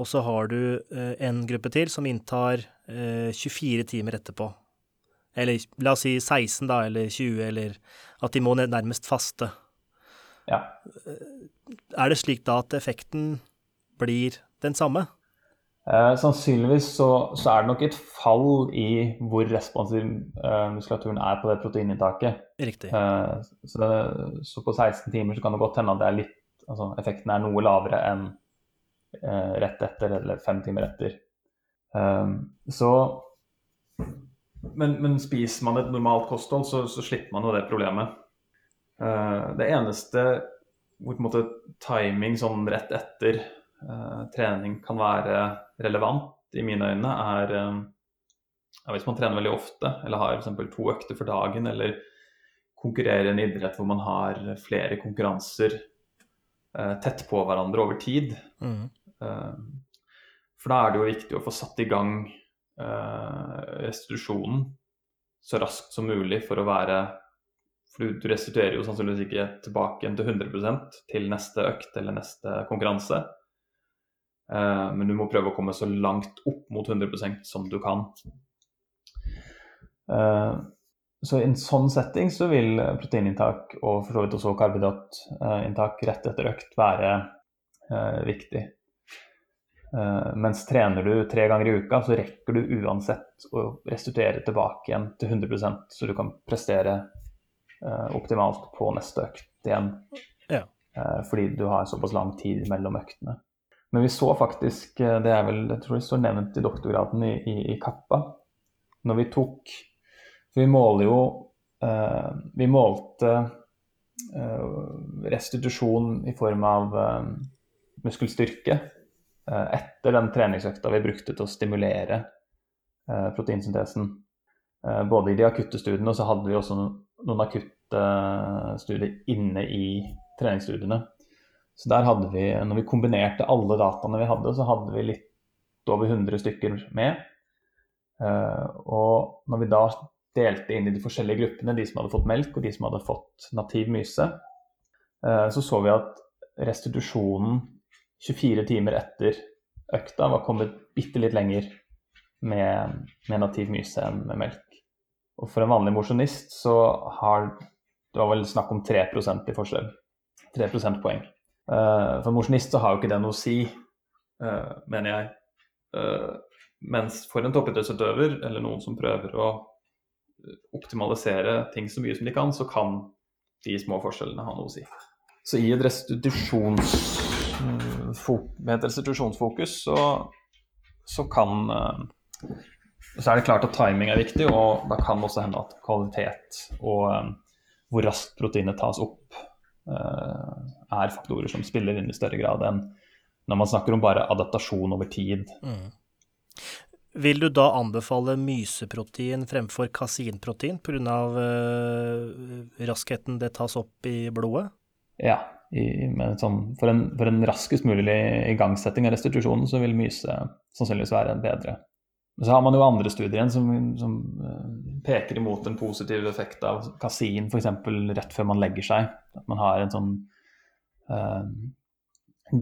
Speaker 1: og så har du en gruppe til som inntar 24 timer etterpå. Eller la oss si 16, da, eller 20, eller at de må nærmest faste.
Speaker 2: Ja
Speaker 1: er det slik da at effekten blir den samme?
Speaker 2: Eh, sannsynligvis så, så, er det nok et fall i hvor responsiv eh, muskulaturen er på det proteininntaket.
Speaker 1: Riktig.
Speaker 2: Eh, så, det, så, på 16 timer så kan det godt hende at litt, altså effekten er noe lavere enn eh, rett etter eller fem timer etter. Eh, så men, men, spiser man et normalt kosthold, så, så slipper man jo det problemet. Eh, det eneste hvor på en måte timing sånn rett etter uh, trening kan være relevant, i mine øyne, er ja, hvis man trener veldig ofte, eller har f.eks. to økter for dagen, eller konkurrerer i en idrett hvor man har flere konkurranser uh, tett på hverandre over tid. Mm. for da er det jo viktig å få satt i gang restitusjonen så raskt som mulig for å være for du, restituerer jo sannsynligvis ikke tilbake igjen til 100 til neste økt eller neste konkurranse. Uh, men du må prøve å komme så langt opp mot 100 som du kan. Uh, så i en sånn setting så vil proteininntak og for så vidt også karbohydratinntak rett etter økt være uh, viktig. mens trener du tre ganger i uka, så rekker du uansett å restituere tilbake igjen til 100 så du kan prestere Eh, optimalt på neste økt igjen. Ja. Eh, fordi du har såpass lang tid mellom øktene. Men vi så faktisk, eh, det er vel, jeg tror det står nevnt i doktorgraden i, i, i Kappa, når vi tok For vi måler jo Vi målte restitusjon i form av muskelstyrke etter den treningsøkta vi brukte til å stimulere proteinsyntesen. Både i de akutte studiene, og så hadde vi også noen akutte studier inne i treningsstudiene. Så der hadde vi, når vi kombinerte alle dataene vi hadde, så hadde vi litt over 100 stykker med. Eh, og når vi da delte inn i de forskjellige gruppene, de som hadde fått melk og de som hadde fått nativ myse, eh, så så vi at restitusjonen 24 timer etter økta var kommet bitte litt lenger med, med nativ myse enn med melk. Og for en vanlig mosjonist så har det var vel snakk om 3% i forskjell. 3 prosentpoeng. Uh, for en mosjonist så har jo ikke det noe å si, uh, mener jeg. Uh, mens for en toppidrettsutøver, eller noen som prøver å optimalisere ting så mye som de kan, så kan de små forskjellene ha noe å si. Så i et et restitusjonsfokus så, så kan så er det klart at timing er viktig, og da kan det også hende at kvalitet og um, hvor raskt proteinet tas opp, uh, er faktorer som spiller inn i større grad enn når man snakker om bare adaptasjon over tid. Mm.
Speaker 1: Vil du da anbefale myseprotein fremfor kasinprotein pga. Uh, raskheten det tas opp i blodet?
Speaker 2: Ja, i, sånn, for, en, for, en, raskest mulig igangsetting av restitusjonen så vil myse sannsynligvis være en bedre. Men så har man jo andre studier som, som uh, peker imot en positiv effekt av kasin, f.eks. rett før man legger seg. At man har en sånn uh,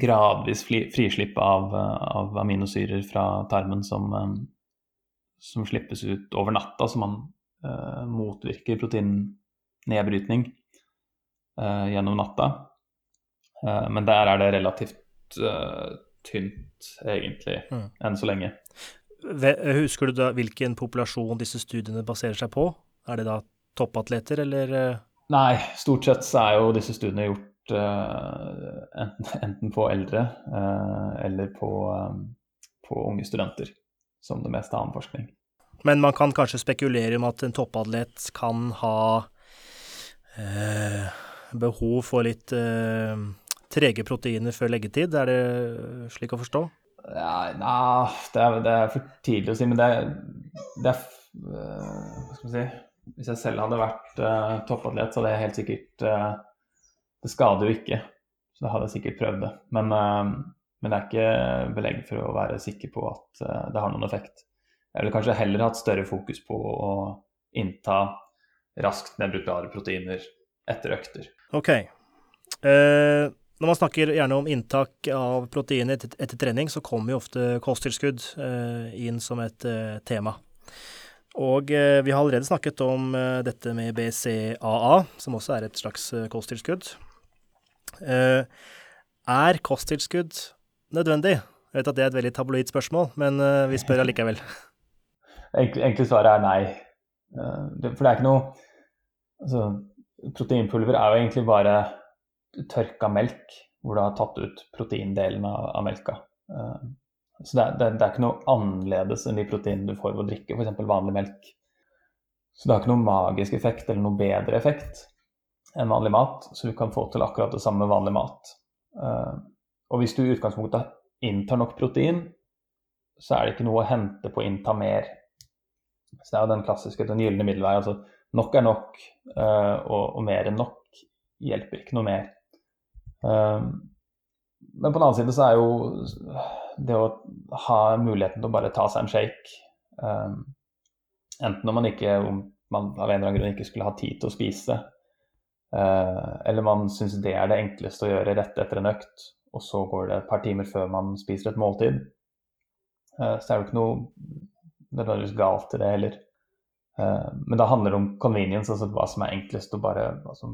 Speaker 2: gradvis frislipp av, av, aminosyrer fra tarmen som, um, som, slippes ut over natta, så man uh, motvirker proteinnedbrytning gjennom natta. men der er det relativt tynt, egentlig, mm. enn så lenge.
Speaker 1: Husker du da hvilken populasjon disse studiene baserer seg på? Er det da toppatleter, eller? Eh?
Speaker 2: Nei, stort sett så er jo disse studiene gjort uh, enten, på eldre uh, eller på, um, på, unge studenter, som det meste annen forskning.
Speaker 1: Men man kan kanskje spekulere om at en toppatlet kan ha uh, behov for litt trege proteiner før leggetid, er det slik å forstå?
Speaker 2: Ja, nah, det, er, det, er, for tidlig å si, men det, det er uh, Hva skal vi si Hvis jeg selv hadde vært uh, toppatlet, så hadde jeg helt sikkert uh, Det skader jo ikke, så da hadde jeg sikkert prøvd det. Men, men det er ikke belegg for å være sikker på at det har noen effekt. Jeg ville kanskje heller hatt større fokus på å innta raskt nedbrytbare proteiner etter økter.
Speaker 1: Ok. Uh, når man snakker gjerne om inntak av proteiner etter, trening, så kommer jo ofte kosttilskudd eh, inn som et eh, tema. Og eh, vi har allerede snakket om dette med BCAA, som også er et slags kosttilskudd. Er kosttilskudd nødvendig? Jeg vet at det er et veldig tabloid spørsmål, men vi spør allikevel.
Speaker 2: Egentlig svaret er nei. For det er ikke noe altså, Proteinpulver er jo egentlig bare tørka melk hvor du har tatt ut proteindelen av, av melka. Uh, så det er, det, det er, ikke noe annerledes enn de proteinene du får ved å drikke f.eks. vanlig melk. Så det har ikke noen magisk effekt eller noe bedre effekt enn vanlig mat, så du kan få til akkurat det samme med vanlig mat. Uh, og hvis du i utgangspunktet inntar nok protein, så er det ikke noe å hente på å innta mer. Så det er jo den klassiske, den gylne middelvei. Altså nok er nok, uh, og, og, mer enn nok hjelper ikke noe mer. Uh, men på den annen side så er jo det å ha muligheten til å bare ta seg en shake um, Enten når man ikke om man av en eller annen grunn ikke skulle ha tid til å spise, uh, eller man syns det er det enkleste å gjøre rett etter en økt, og så går det et par timer før man spiser et måltid, uh, så er det ikke noe nødvendigvis galt i det heller. Uh, men da handler det om convenience, altså hva som er enklest å bare altså,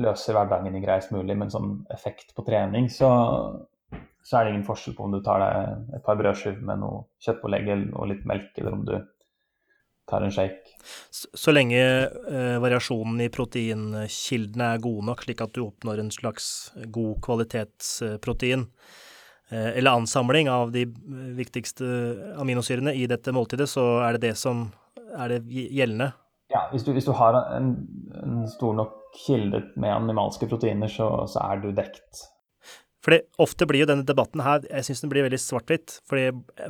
Speaker 2: løse hverdagen i greiest mulig. Men sånn effekt på trening, så, så er det ingen forskjell på om du tar deg et par brødskiver med noe kjøttpålegg og litt melk, eller om du tar en shake.
Speaker 1: Så, så lenge eh, variasjonen i proteinkildene er gode nok, slik at du oppnår en slags god kvalitetsprotein, eh, eller ansamling av de viktigste aminosyrene i dette måltidet, så er det det som er det gjeldende?
Speaker 2: Ja, hvis du, hvis du har en, en, stor nok kilde med animalske proteiner, så, så er du dekt.
Speaker 1: Fordi ofte blir jo denne debatten her Jeg syns den blir veldig svart-hvitt. fordi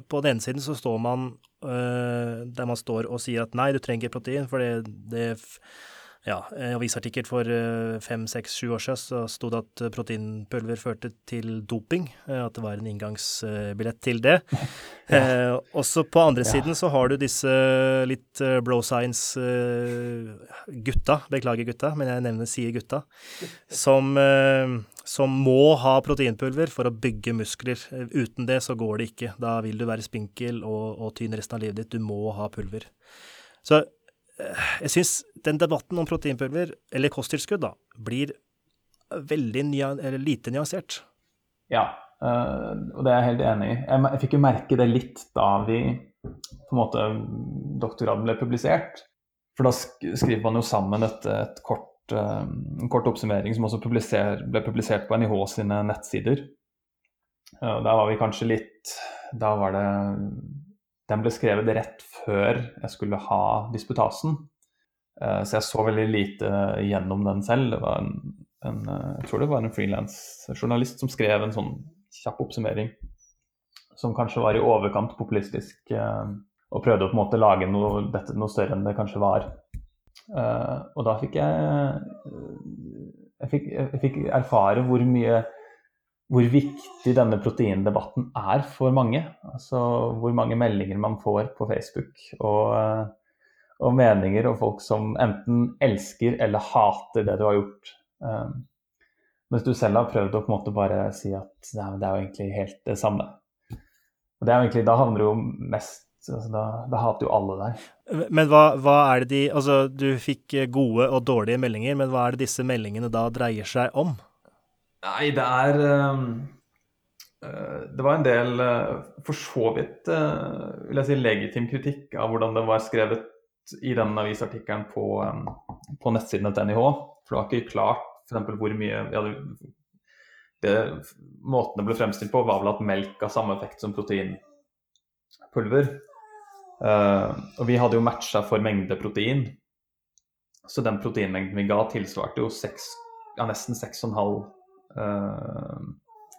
Speaker 1: på den ene siden så står man øh, der man står og sier at nei, du trenger protein, for det, det ja, en avisartikkel for eh, fem, seks, sju år siden så sto det at proteinpulver førte til doping. Eh, at det var en inngangsbillett til det. ja. eh, også på andre ja. siden så har du disse litt blow bro science-gutta, beklager gutta, men jeg nevner sier gutta, som, eh, som må ha proteinpulver for å bygge muskler. Uten det så går det ikke. Da vil du være spinkel og, og tynn resten av livet ditt. Du må ha pulver. Så jeg syns den debatten om proteinpulver, eller kosttilskudd, da, blir veldig lite nyansert.
Speaker 2: Ja, uh, og det er jeg helt enig i. Jeg, fikk jo merke det litt da vi på en måte doktorgraden ble publisert. For da skriver man jo sammen et, et kort, uh, en kort oppsummering som også publiser, ble publisert på NIH sine nettsider. Uh, der var vi kanskje litt Da var det den ble skrevet rett før jeg skulle ha disputasen. Eh, så jeg så veldig lite gjennom den selv. Det var en, en eh, jeg tror det var en frilansjournalist som skrev en sånn kjapp oppsummering som kanskje var i overkant populistisk, eh, og prøvde å på en måte lage noe, dette noe større enn det kanskje var. Og da fikk jeg, jeg fikk, jeg fikk erfare hvor mye hvor viktig denne proteindebatten er for mange. Altså hvor mange meldinger man får på Facebook og, eh, og meninger og folk som enten elsker eller hater det du har gjort. Um, mens du selv har prøvd å på en måte bare si at nei, det er jo egentlig helt det samme. Og det er jo egentlig, Da handler det jo mest altså da, da, hater jo alle deg.
Speaker 1: Men hva, hva, er det de Altså, du fikk gode og dårlige meldinger, men hva er det disse meldingene da dreier seg om?
Speaker 2: Nei, det er uh, Det var en del, uh, for så vidt, uh, vil jeg si, legitim kritikk av hvordan det var skrevet i den avisartikkelen på, på nettsiden til NIH. For det var ikke klart f.eks. hvor mye vi hadde det, Måten det ble fremstilt på, var vel at melk har samme effekt som proteinpulver. og vi hadde jo matcha for mengde protein. Så den proteinmengden vi ga, tilsvarte jo 6, ja, nesten 6,5 uh,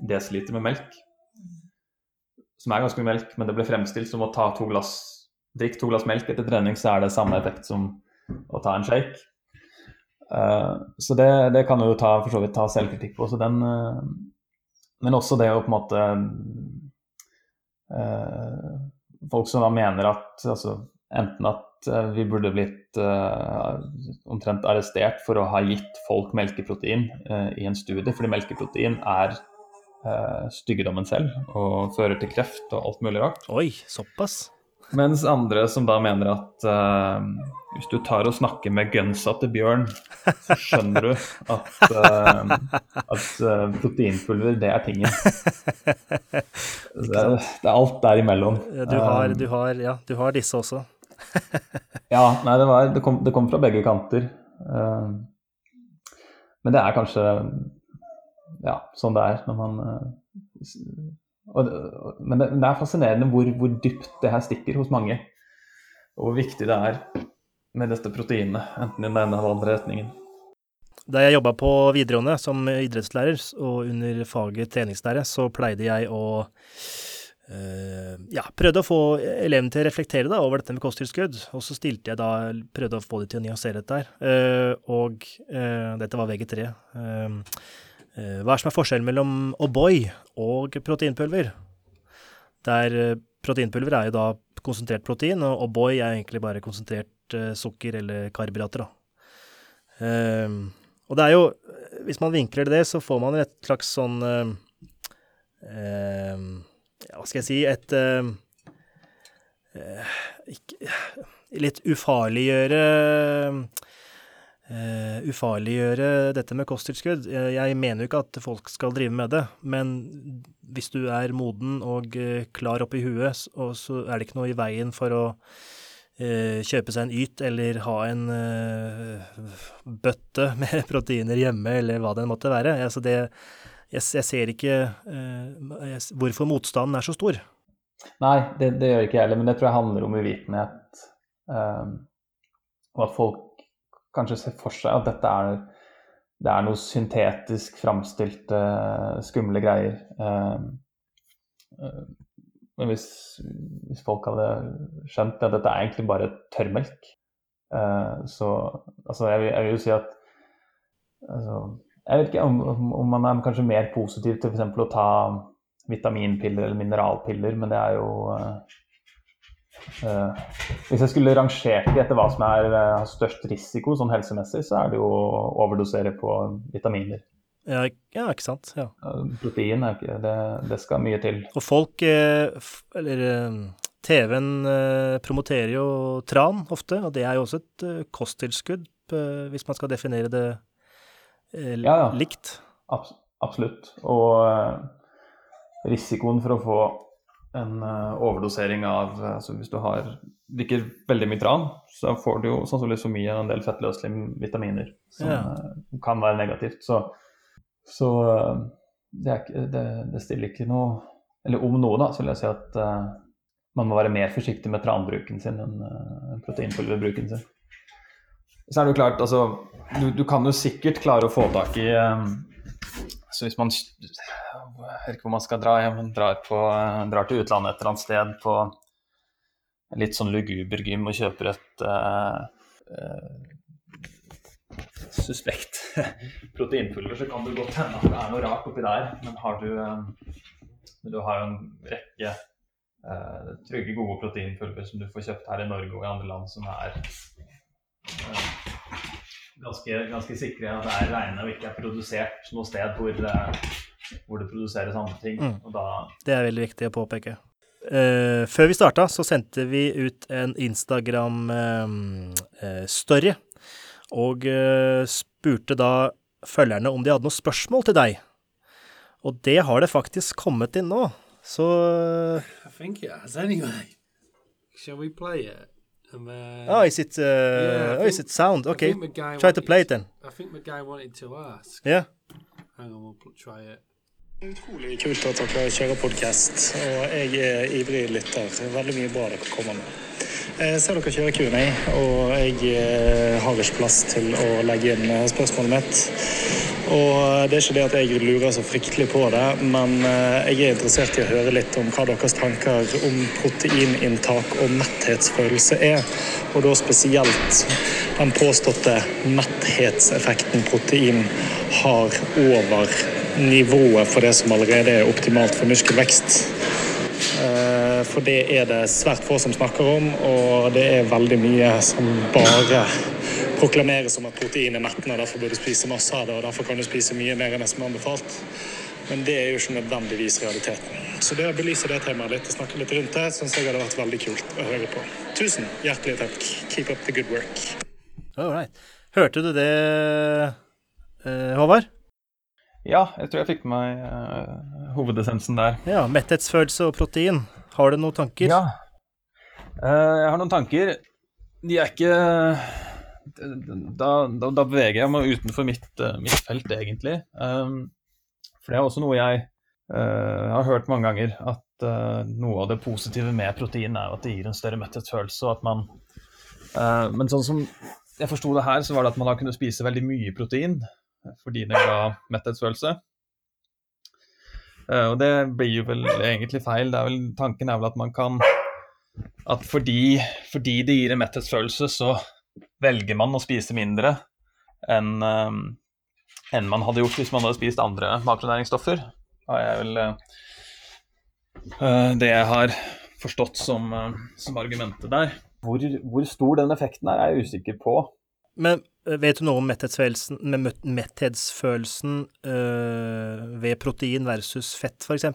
Speaker 2: desiliter med melk. Som er ganske mye melk, men det ble fremstilt som å ta to glass drikk to glass melk etter trening, så er det samme effekt som å ta en shake. Uh, så det, det, kan jo ta, for så vidt ta selvkritikk på. Den, uh, men også det å på en måte uh, Folk som da mener at altså, enten at Eh, vi burde blitt uh, omtrent arrestert for å ha gitt folk melkeprotein uh, i en studie, fordi melkeprotein er uh, styggedommen selv og fører til kreft og alt mulig rart.
Speaker 1: Oi, såpass?
Speaker 2: Mens andre som da mener at hvis du tar og snakker med gunsa til bjørn, så skjønner du at, at proteinpulver, det er tingen. Det, det, er alt der imellom.
Speaker 1: Du har, du har, ja, du har disse også.
Speaker 2: Ja, nei, det, var, det, kom, det, kom, fra begge kanter. men det er kanskje ja, sånn det er når man og, men, det, det, er fascinerende hvor, hvor, dypt det her stikker hos mange. Og hvor viktig det er med dette proteinet, enten i den ene eller andre retningen.
Speaker 1: Da jeg jobba på videregående som idrettslærer og under faget treningslære, så pleide jeg å ja, prøvde å få elevene til å reflektere da, over dette med kosttilskudd. Og så stilte jeg da, prøvde å få dem til å nyansere dette her. Uh, og uh, dette var VG3. Uh, Eh, hva er som er forskjellen mellom O'boy og proteinpulver? Der eh, proteinpulver er jo da konsentrert protein, og O'boy er egentlig bare konsentrert sukker eller karbohydrater. Uh, og det er jo, hvis man vinkler det, så får man et slags sånn Hva skal jeg si Et ikke, Litt ufarliggjøre uh, ufarliggjøre dette med kosttilskudd. Jeg mener jo ikke at folk skal drive med det, men hvis du er moden og uh, klar oppi huet, så er det ikke noe i veien for å uh, kjøpe seg en Yt eller ha en bøtte med proteiner hjemme, eller hva det måtte være. Altså det, jeg, jeg, ser ikke jeg, hvorfor motstanden er så stor.
Speaker 2: Nei, det, det gjør ikke jeg heller, men det tror jeg handler om uvitenhet. Um, og at folk kanskje ser for seg at dette er, det er noe syntetisk framstilte, skumle greier. Eh, eh, men hvis, hvis, folk hadde skjønt at dette er egentlig bare tørrmelk, eh, så altså jeg, jeg, vil jo si at altså, Jeg vet ikke om, om, man er kanskje mer positiv til f.eks. å ta vitaminpiller eller mineralpiller, men det er jo Uh, hvis jeg skulle rangert de etter hva som er uh, størst risiko sånn helsemessig, så er det jo å overdosere på vitaminer.
Speaker 1: Ja, ja ikke sant. Ja.
Speaker 2: Protein er ikke det, det, skal mye til.
Speaker 1: Og folk, eller TV-en promoterer jo tran ofte, og det er jo også et kosttilskudd, hvis man skal definere det ja, ja. likt.
Speaker 2: Abs absolutt. Og risikoen for å få en uh, overdosering av uh, altså Hvis du har, drikker veldig mye tran, så får du jo sannsynligvis for mye en del fettløselige vitaminer som ja. uh, kan være negativt. Så, så det, ikke, det, det, stiller ikke noe Eller om noe, da, så vil jeg si at man må være mer forsiktig med tranbruken sin enn proteinpulverbruken sin. Så er det jo klart, altså du, du, kan jo sikkert klare å få tak i så hvis man Jeg vet ikke hvor man skal dra, men drar, på, drar til utlandet et eller annet sted på litt sånn luguber gym og kjøper et uh, uh, suspekt proteinpulver, så kan det godt hende at det er noe rart oppi der. Men har du, uh, du har jo en rekke trygge, gode proteinpulver som du får kjøpt her i Norge og i andre land som er ganske, ganske sikre at det er reine og ikke er produsert noe sted hvor, hvor det produseres andre ting. Mm. Da...
Speaker 1: Det er veldig viktig å påpeke. Uh, før vi starta, så sendte vi ut en Instagram-story, uh, og uh, spurte da følgerne om de hadde noen spørsmål til deg. Og det har det faktisk kommet inn nå, så
Speaker 3: I think it has anyway. Shall we play it?
Speaker 1: And then, oh, is it? Uh, yeah, oh, is it sound? Okay, try wanted, to play it then.
Speaker 3: I think the guy wanted to ask.
Speaker 1: Yeah.
Speaker 3: Hang on, we'll try it. Utrolig kult at dere kjører podkast, og jeg er ivrig lytter. Veldig mye bra dere kommer med. Jeg ser dere kjører Q&A, og jeg eh, har ikke plass til å legge inn eh, spørsmålet mitt. Og Det er ikke det at jeg lurer så fryktelig på det, men eh, jeg er interessert i å høre litt om hva deres tanker om proteininntak og metthetsfølelse er. Og da spesielt den påståtte metthetseffekten protein har over nivået for det som allerede er optimalt for muskelvekst. For det er det svært få som snakker om, og det er veldig mye som bare proklameres som at protein er mettende, derfor bør du spise masse av det, og derfor kan du spise mye mer enn det som er anbefalt. Men det er jo ikke nødvendigvis realiteten. Så det å belyse det temaet litt og snakke litt rundt det, syns jeg hadde vært veldig kult å høre på. Tusen hjertelig takk. Keep up the good work.
Speaker 1: All right. Hørte du det, eh, Håvard?
Speaker 2: Ja, jeg tror jeg fikk med meg uh, hovedessensen der.
Speaker 1: Ja, Metthetsfølelse og protein. Har du noen tanker?
Speaker 2: Ja. Uh, jeg har noen tanker. De er ikke Da, da, da beveger jeg meg utenfor mitt, uh, mitt felt, egentlig. Um, for det er også noe jeg har hørt mange ganger, at noe av det positive med protein er at det gir en større metthetsfølelse, og at man Men sånn som jeg forsto det her, så var det at man da kunne spise veldig mye protein fordi det ga metthetsfølelse. Uh, og det blir jo vel egentlig feil. Er vel, tanken er vel at man kan At fordi, fordi det gir en metthetsfølelse, så velger man å spise mindre enn um, enn man hadde gjort hvis man hadde spist andre makronæringsstoffer. Det er vel uh, det jeg har forstått som, uh, som argumentet der. Hvor, hvor, stor den effekten er, er jeg usikker på.
Speaker 1: Men Eh, vet du noe om metthetsfølelsen, metthetsfølelsen øh, ved protein versus fett, f.eks.?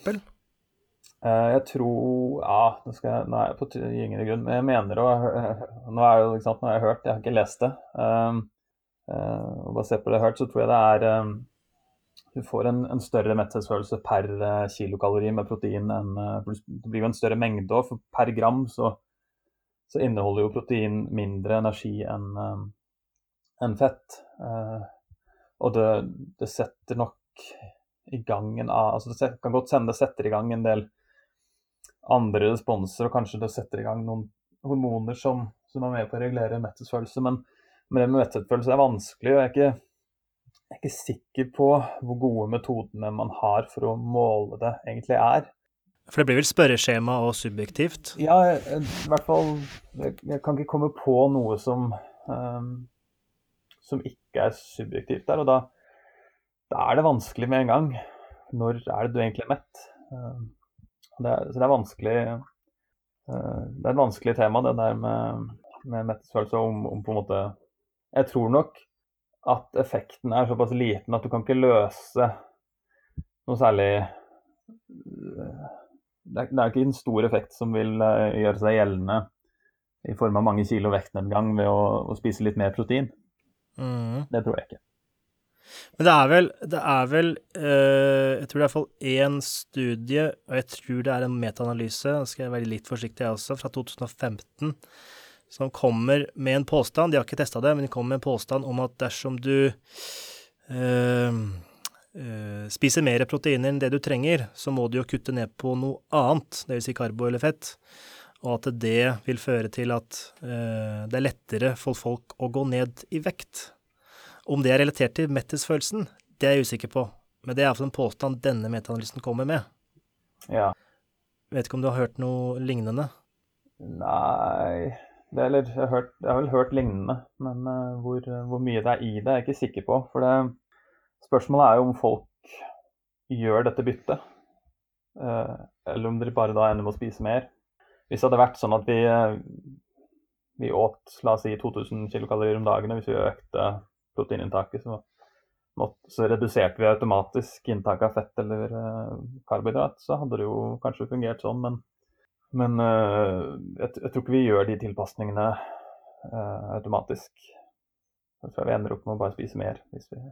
Speaker 2: Uh, jeg tror Ja, nå, skal jeg, Nei, på gyngende grunn, men jeg mener å Nå er det, sant, nå har jeg hørt, jeg har ikke lest det. Um, uh, og Basert på det jeg har hørt, så tror jeg det er um, Du får en, en større metthetsfølelse per kilokalori med protein enn Det blir jo en større mengde òg, for per gram så, så, inneholder jo protein mindre energi enn um, enn fett. Uh, og det, det, setter nok i gang en altså Det kan godt sende det setter i gang en del andre responser, og kanskje det setter i gang noen hormoner som, som er med på å regulere metthetsfølelse. Men, men det med metthetsfølelse er vanskelig. og jeg er, ikke, jeg er ikke sikker på hvor gode metodene man har for å måle det, egentlig er.
Speaker 1: For det blir vel spørreskjema og subjektivt?
Speaker 2: Ja, i hvert fall jeg kan ikke komme på noe som um, som ikke er subjektivt der. Og da, da, er det vanskelig med en gang. Når er det du egentlig er mett? Eh, det er, så det er vanskelig eh, Det er et vanskelig tema, det der med, med mettelsesfølelse om, om på en måte Jeg tror nok at effekten er såpass liten at du kan ikke løse noe særlig det er, det er ikke en stor effekt som vil gjøre seg gjeldende i form av mange kilo vektnedgang ved å, å spise litt mer protein. Mm. Det tror jeg ikke.
Speaker 1: Men det er vel, det er vel øh, Jeg tror det er iallfall én studie, og jeg tror det er en metaanalyse, skal jeg være litt forsiktig jeg også, fra 2015, som kommer med en påstand, de har ikke testa det, men de kommer med en påstand om at dersom du øh, øh, spiser mer proteiner enn det du trenger, så må du jo kutte ned på noe annet, dvs. Si karbo eller fett og at det vil føre til at eh, det er lettere for folk å gå ned i vekt. Om det er relatert til metthetsfølelsen, det er jeg usikker på, men det er iallfall en påstand denne metaanalysen kommer med.
Speaker 2: Ja.
Speaker 1: Vet ikke om du har hørt noe lignende?
Speaker 2: Nei det, eller, jeg, har hørt, jeg, har vel hørt lignende, men uh, hvor, hvor, mye det er i det, er jeg ikke sikker på. For det, spørsmålet er jo om folk gjør dette byttet, uh, eller om de bare da ender med å spise mer. Hvis det hadde vært sånn at vi, eh, vi åt la oss si 2000 kilokalorier om dagen, og hvis vi økte proteininntaket, så, så reduserte vi automatisk inntaket av fett eller uh, karbohydrat, så hadde det jo kanskje fungert sånn. Men, men uh, jeg, jeg, tror ikke vi gjør de tilpasningene uh, automatisk. Jeg tror vi ender opp med å bare spise mer. hvis vi...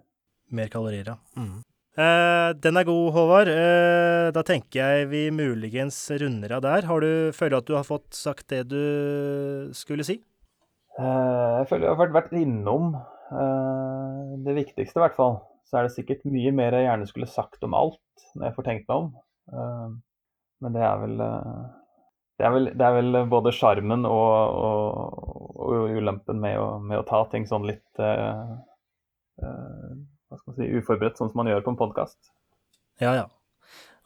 Speaker 1: Mer kalorier, ja. Mm. Eh, den er god, Håvard. Eh, da tenker jeg vi muligens runder av der. Har du, føler du at du har fått sagt det du skulle si?
Speaker 2: Eh, jeg føler jeg har vært innom eh, det viktigste, i hvert fall. Så er det sikkert mye mer jeg gjerne skulle sagt om alt, når jeg får tenkt meg om. Eh, men det er vel eh, det er, vel, det er vel, både sjarmen og, og, og, ulempen med å, med å, ta ting sånn litt uh, uh, hva skal man si, uforberedt, sånn som man gjør på en podkast.
Speaker 1: Ja, ja.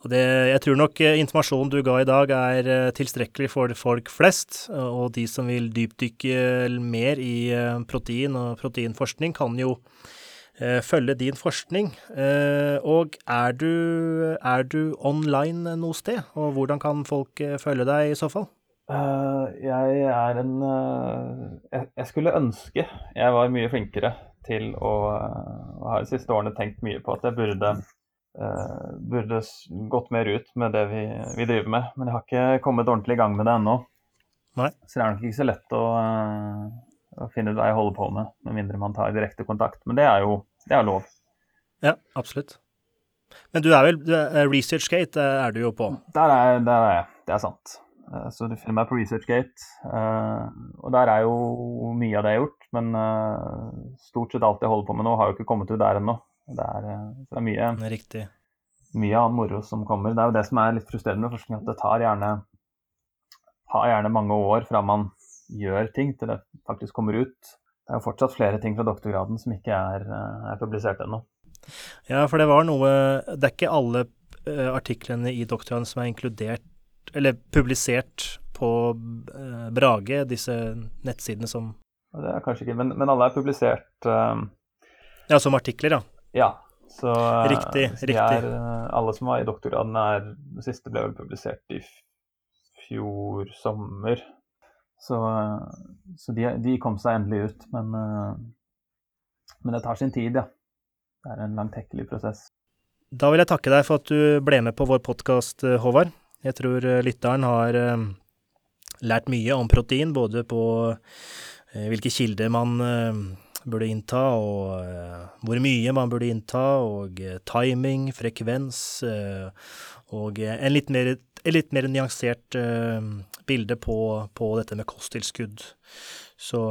Speaker 1: Og det, jeg tror nok eh, informasjonen du ga i dag er eh, tilstrekkelig for folk flest. Og de som vil dypdykke mer i eh, protein og proteinforskning, kan jo følge din forskning. Og er du, er du online noe sted? Og hvordan kan folk følge deg i så fall?
Speaker 2: jeg er en jeg skulle ønske jeg var mye flinkere til å, å ha de siste årene tenkt mye på at jeg burde uh, burde gått mer ut med det vi, vi, driver med. Men jeg har ikke kommet ordentlig i gang med det ennå.
Speaker 1: Nei.
Speaker 2: Så det er nok ikke så lett å, uh, å finne ut hva jeg holder på med, med mindre man tar direkte kontakt. Men det er jo det er lov.
Speaker 1: Ja, absolutt. Men du er vel ResearchGate er du jo på?
Speaker 2: Der er, der er jeg, det er sant. Så du finner meg på ResearchGate. Og der er jo mye av det jeg har gjort. Men stort sett alt jeg holder på med nå, har jo ikke kommet ut der ennå. Det er, det er mye,
Speaker 1: Riktig.
Speaker 2: mye annen moro som kommer. Det er jo det som er litt frustrerende med forskning, at det tar gjerne, tar gjerne mange år fra man gjør ting til det faktisk kommer ut. Det er jo fortsatt flere ting fra doktorgraden som ikke er, er publisert ennå.
Speaker 1: Ja, for det var noe Det er ikke alle artiklene i doktorgraden som er inkludert eller publisert på uh, Brage, disse nettsidene som
Speaker 2: Det er kanskje ikke, men, men alle er publisert uh,
Speaker 1: Ja, som artikler, ja.
Speaker 2: Ja. Så,
Speaker 1: riktig.
Speaker 2: så
Speaker 1: riktig.
Speaker 2: Er, alle som var i doktorgraden, er Det siste ble vel publisert i fjor sommer. Så, så de, de, kom seg endelig ut. Men, men det tar sin tid, ja. Det er en langtekkelig prosess.
Speaker 1: Da vil jeg takke deg for at du ble med på vår podkast, Håvard. Jeg tror lytteren har lært mye om protein, både på hvilke kilder man burde innta, og hvor mye man burde innta, og timing, frekvens, og en litt mer, en litt mer nyansert bilde på, på dette med kosttilskudd. Så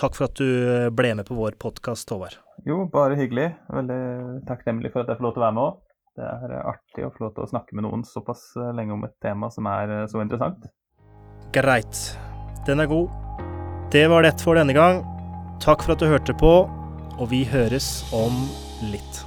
Speaker 1: takk for at du ble med på vår podkast, Håvard.
Speaker 2: Jo, bare hyggelig. Veldig takknemlig for at jeg får lov til å være med òg. Det er artig å få lov til å snakke med noen såpass lenge om et tema som er så interessant.
Speaker 1: Greit. Den er god. Det var det for denne gang. Takk for at du hørte på, og vi høres om litt.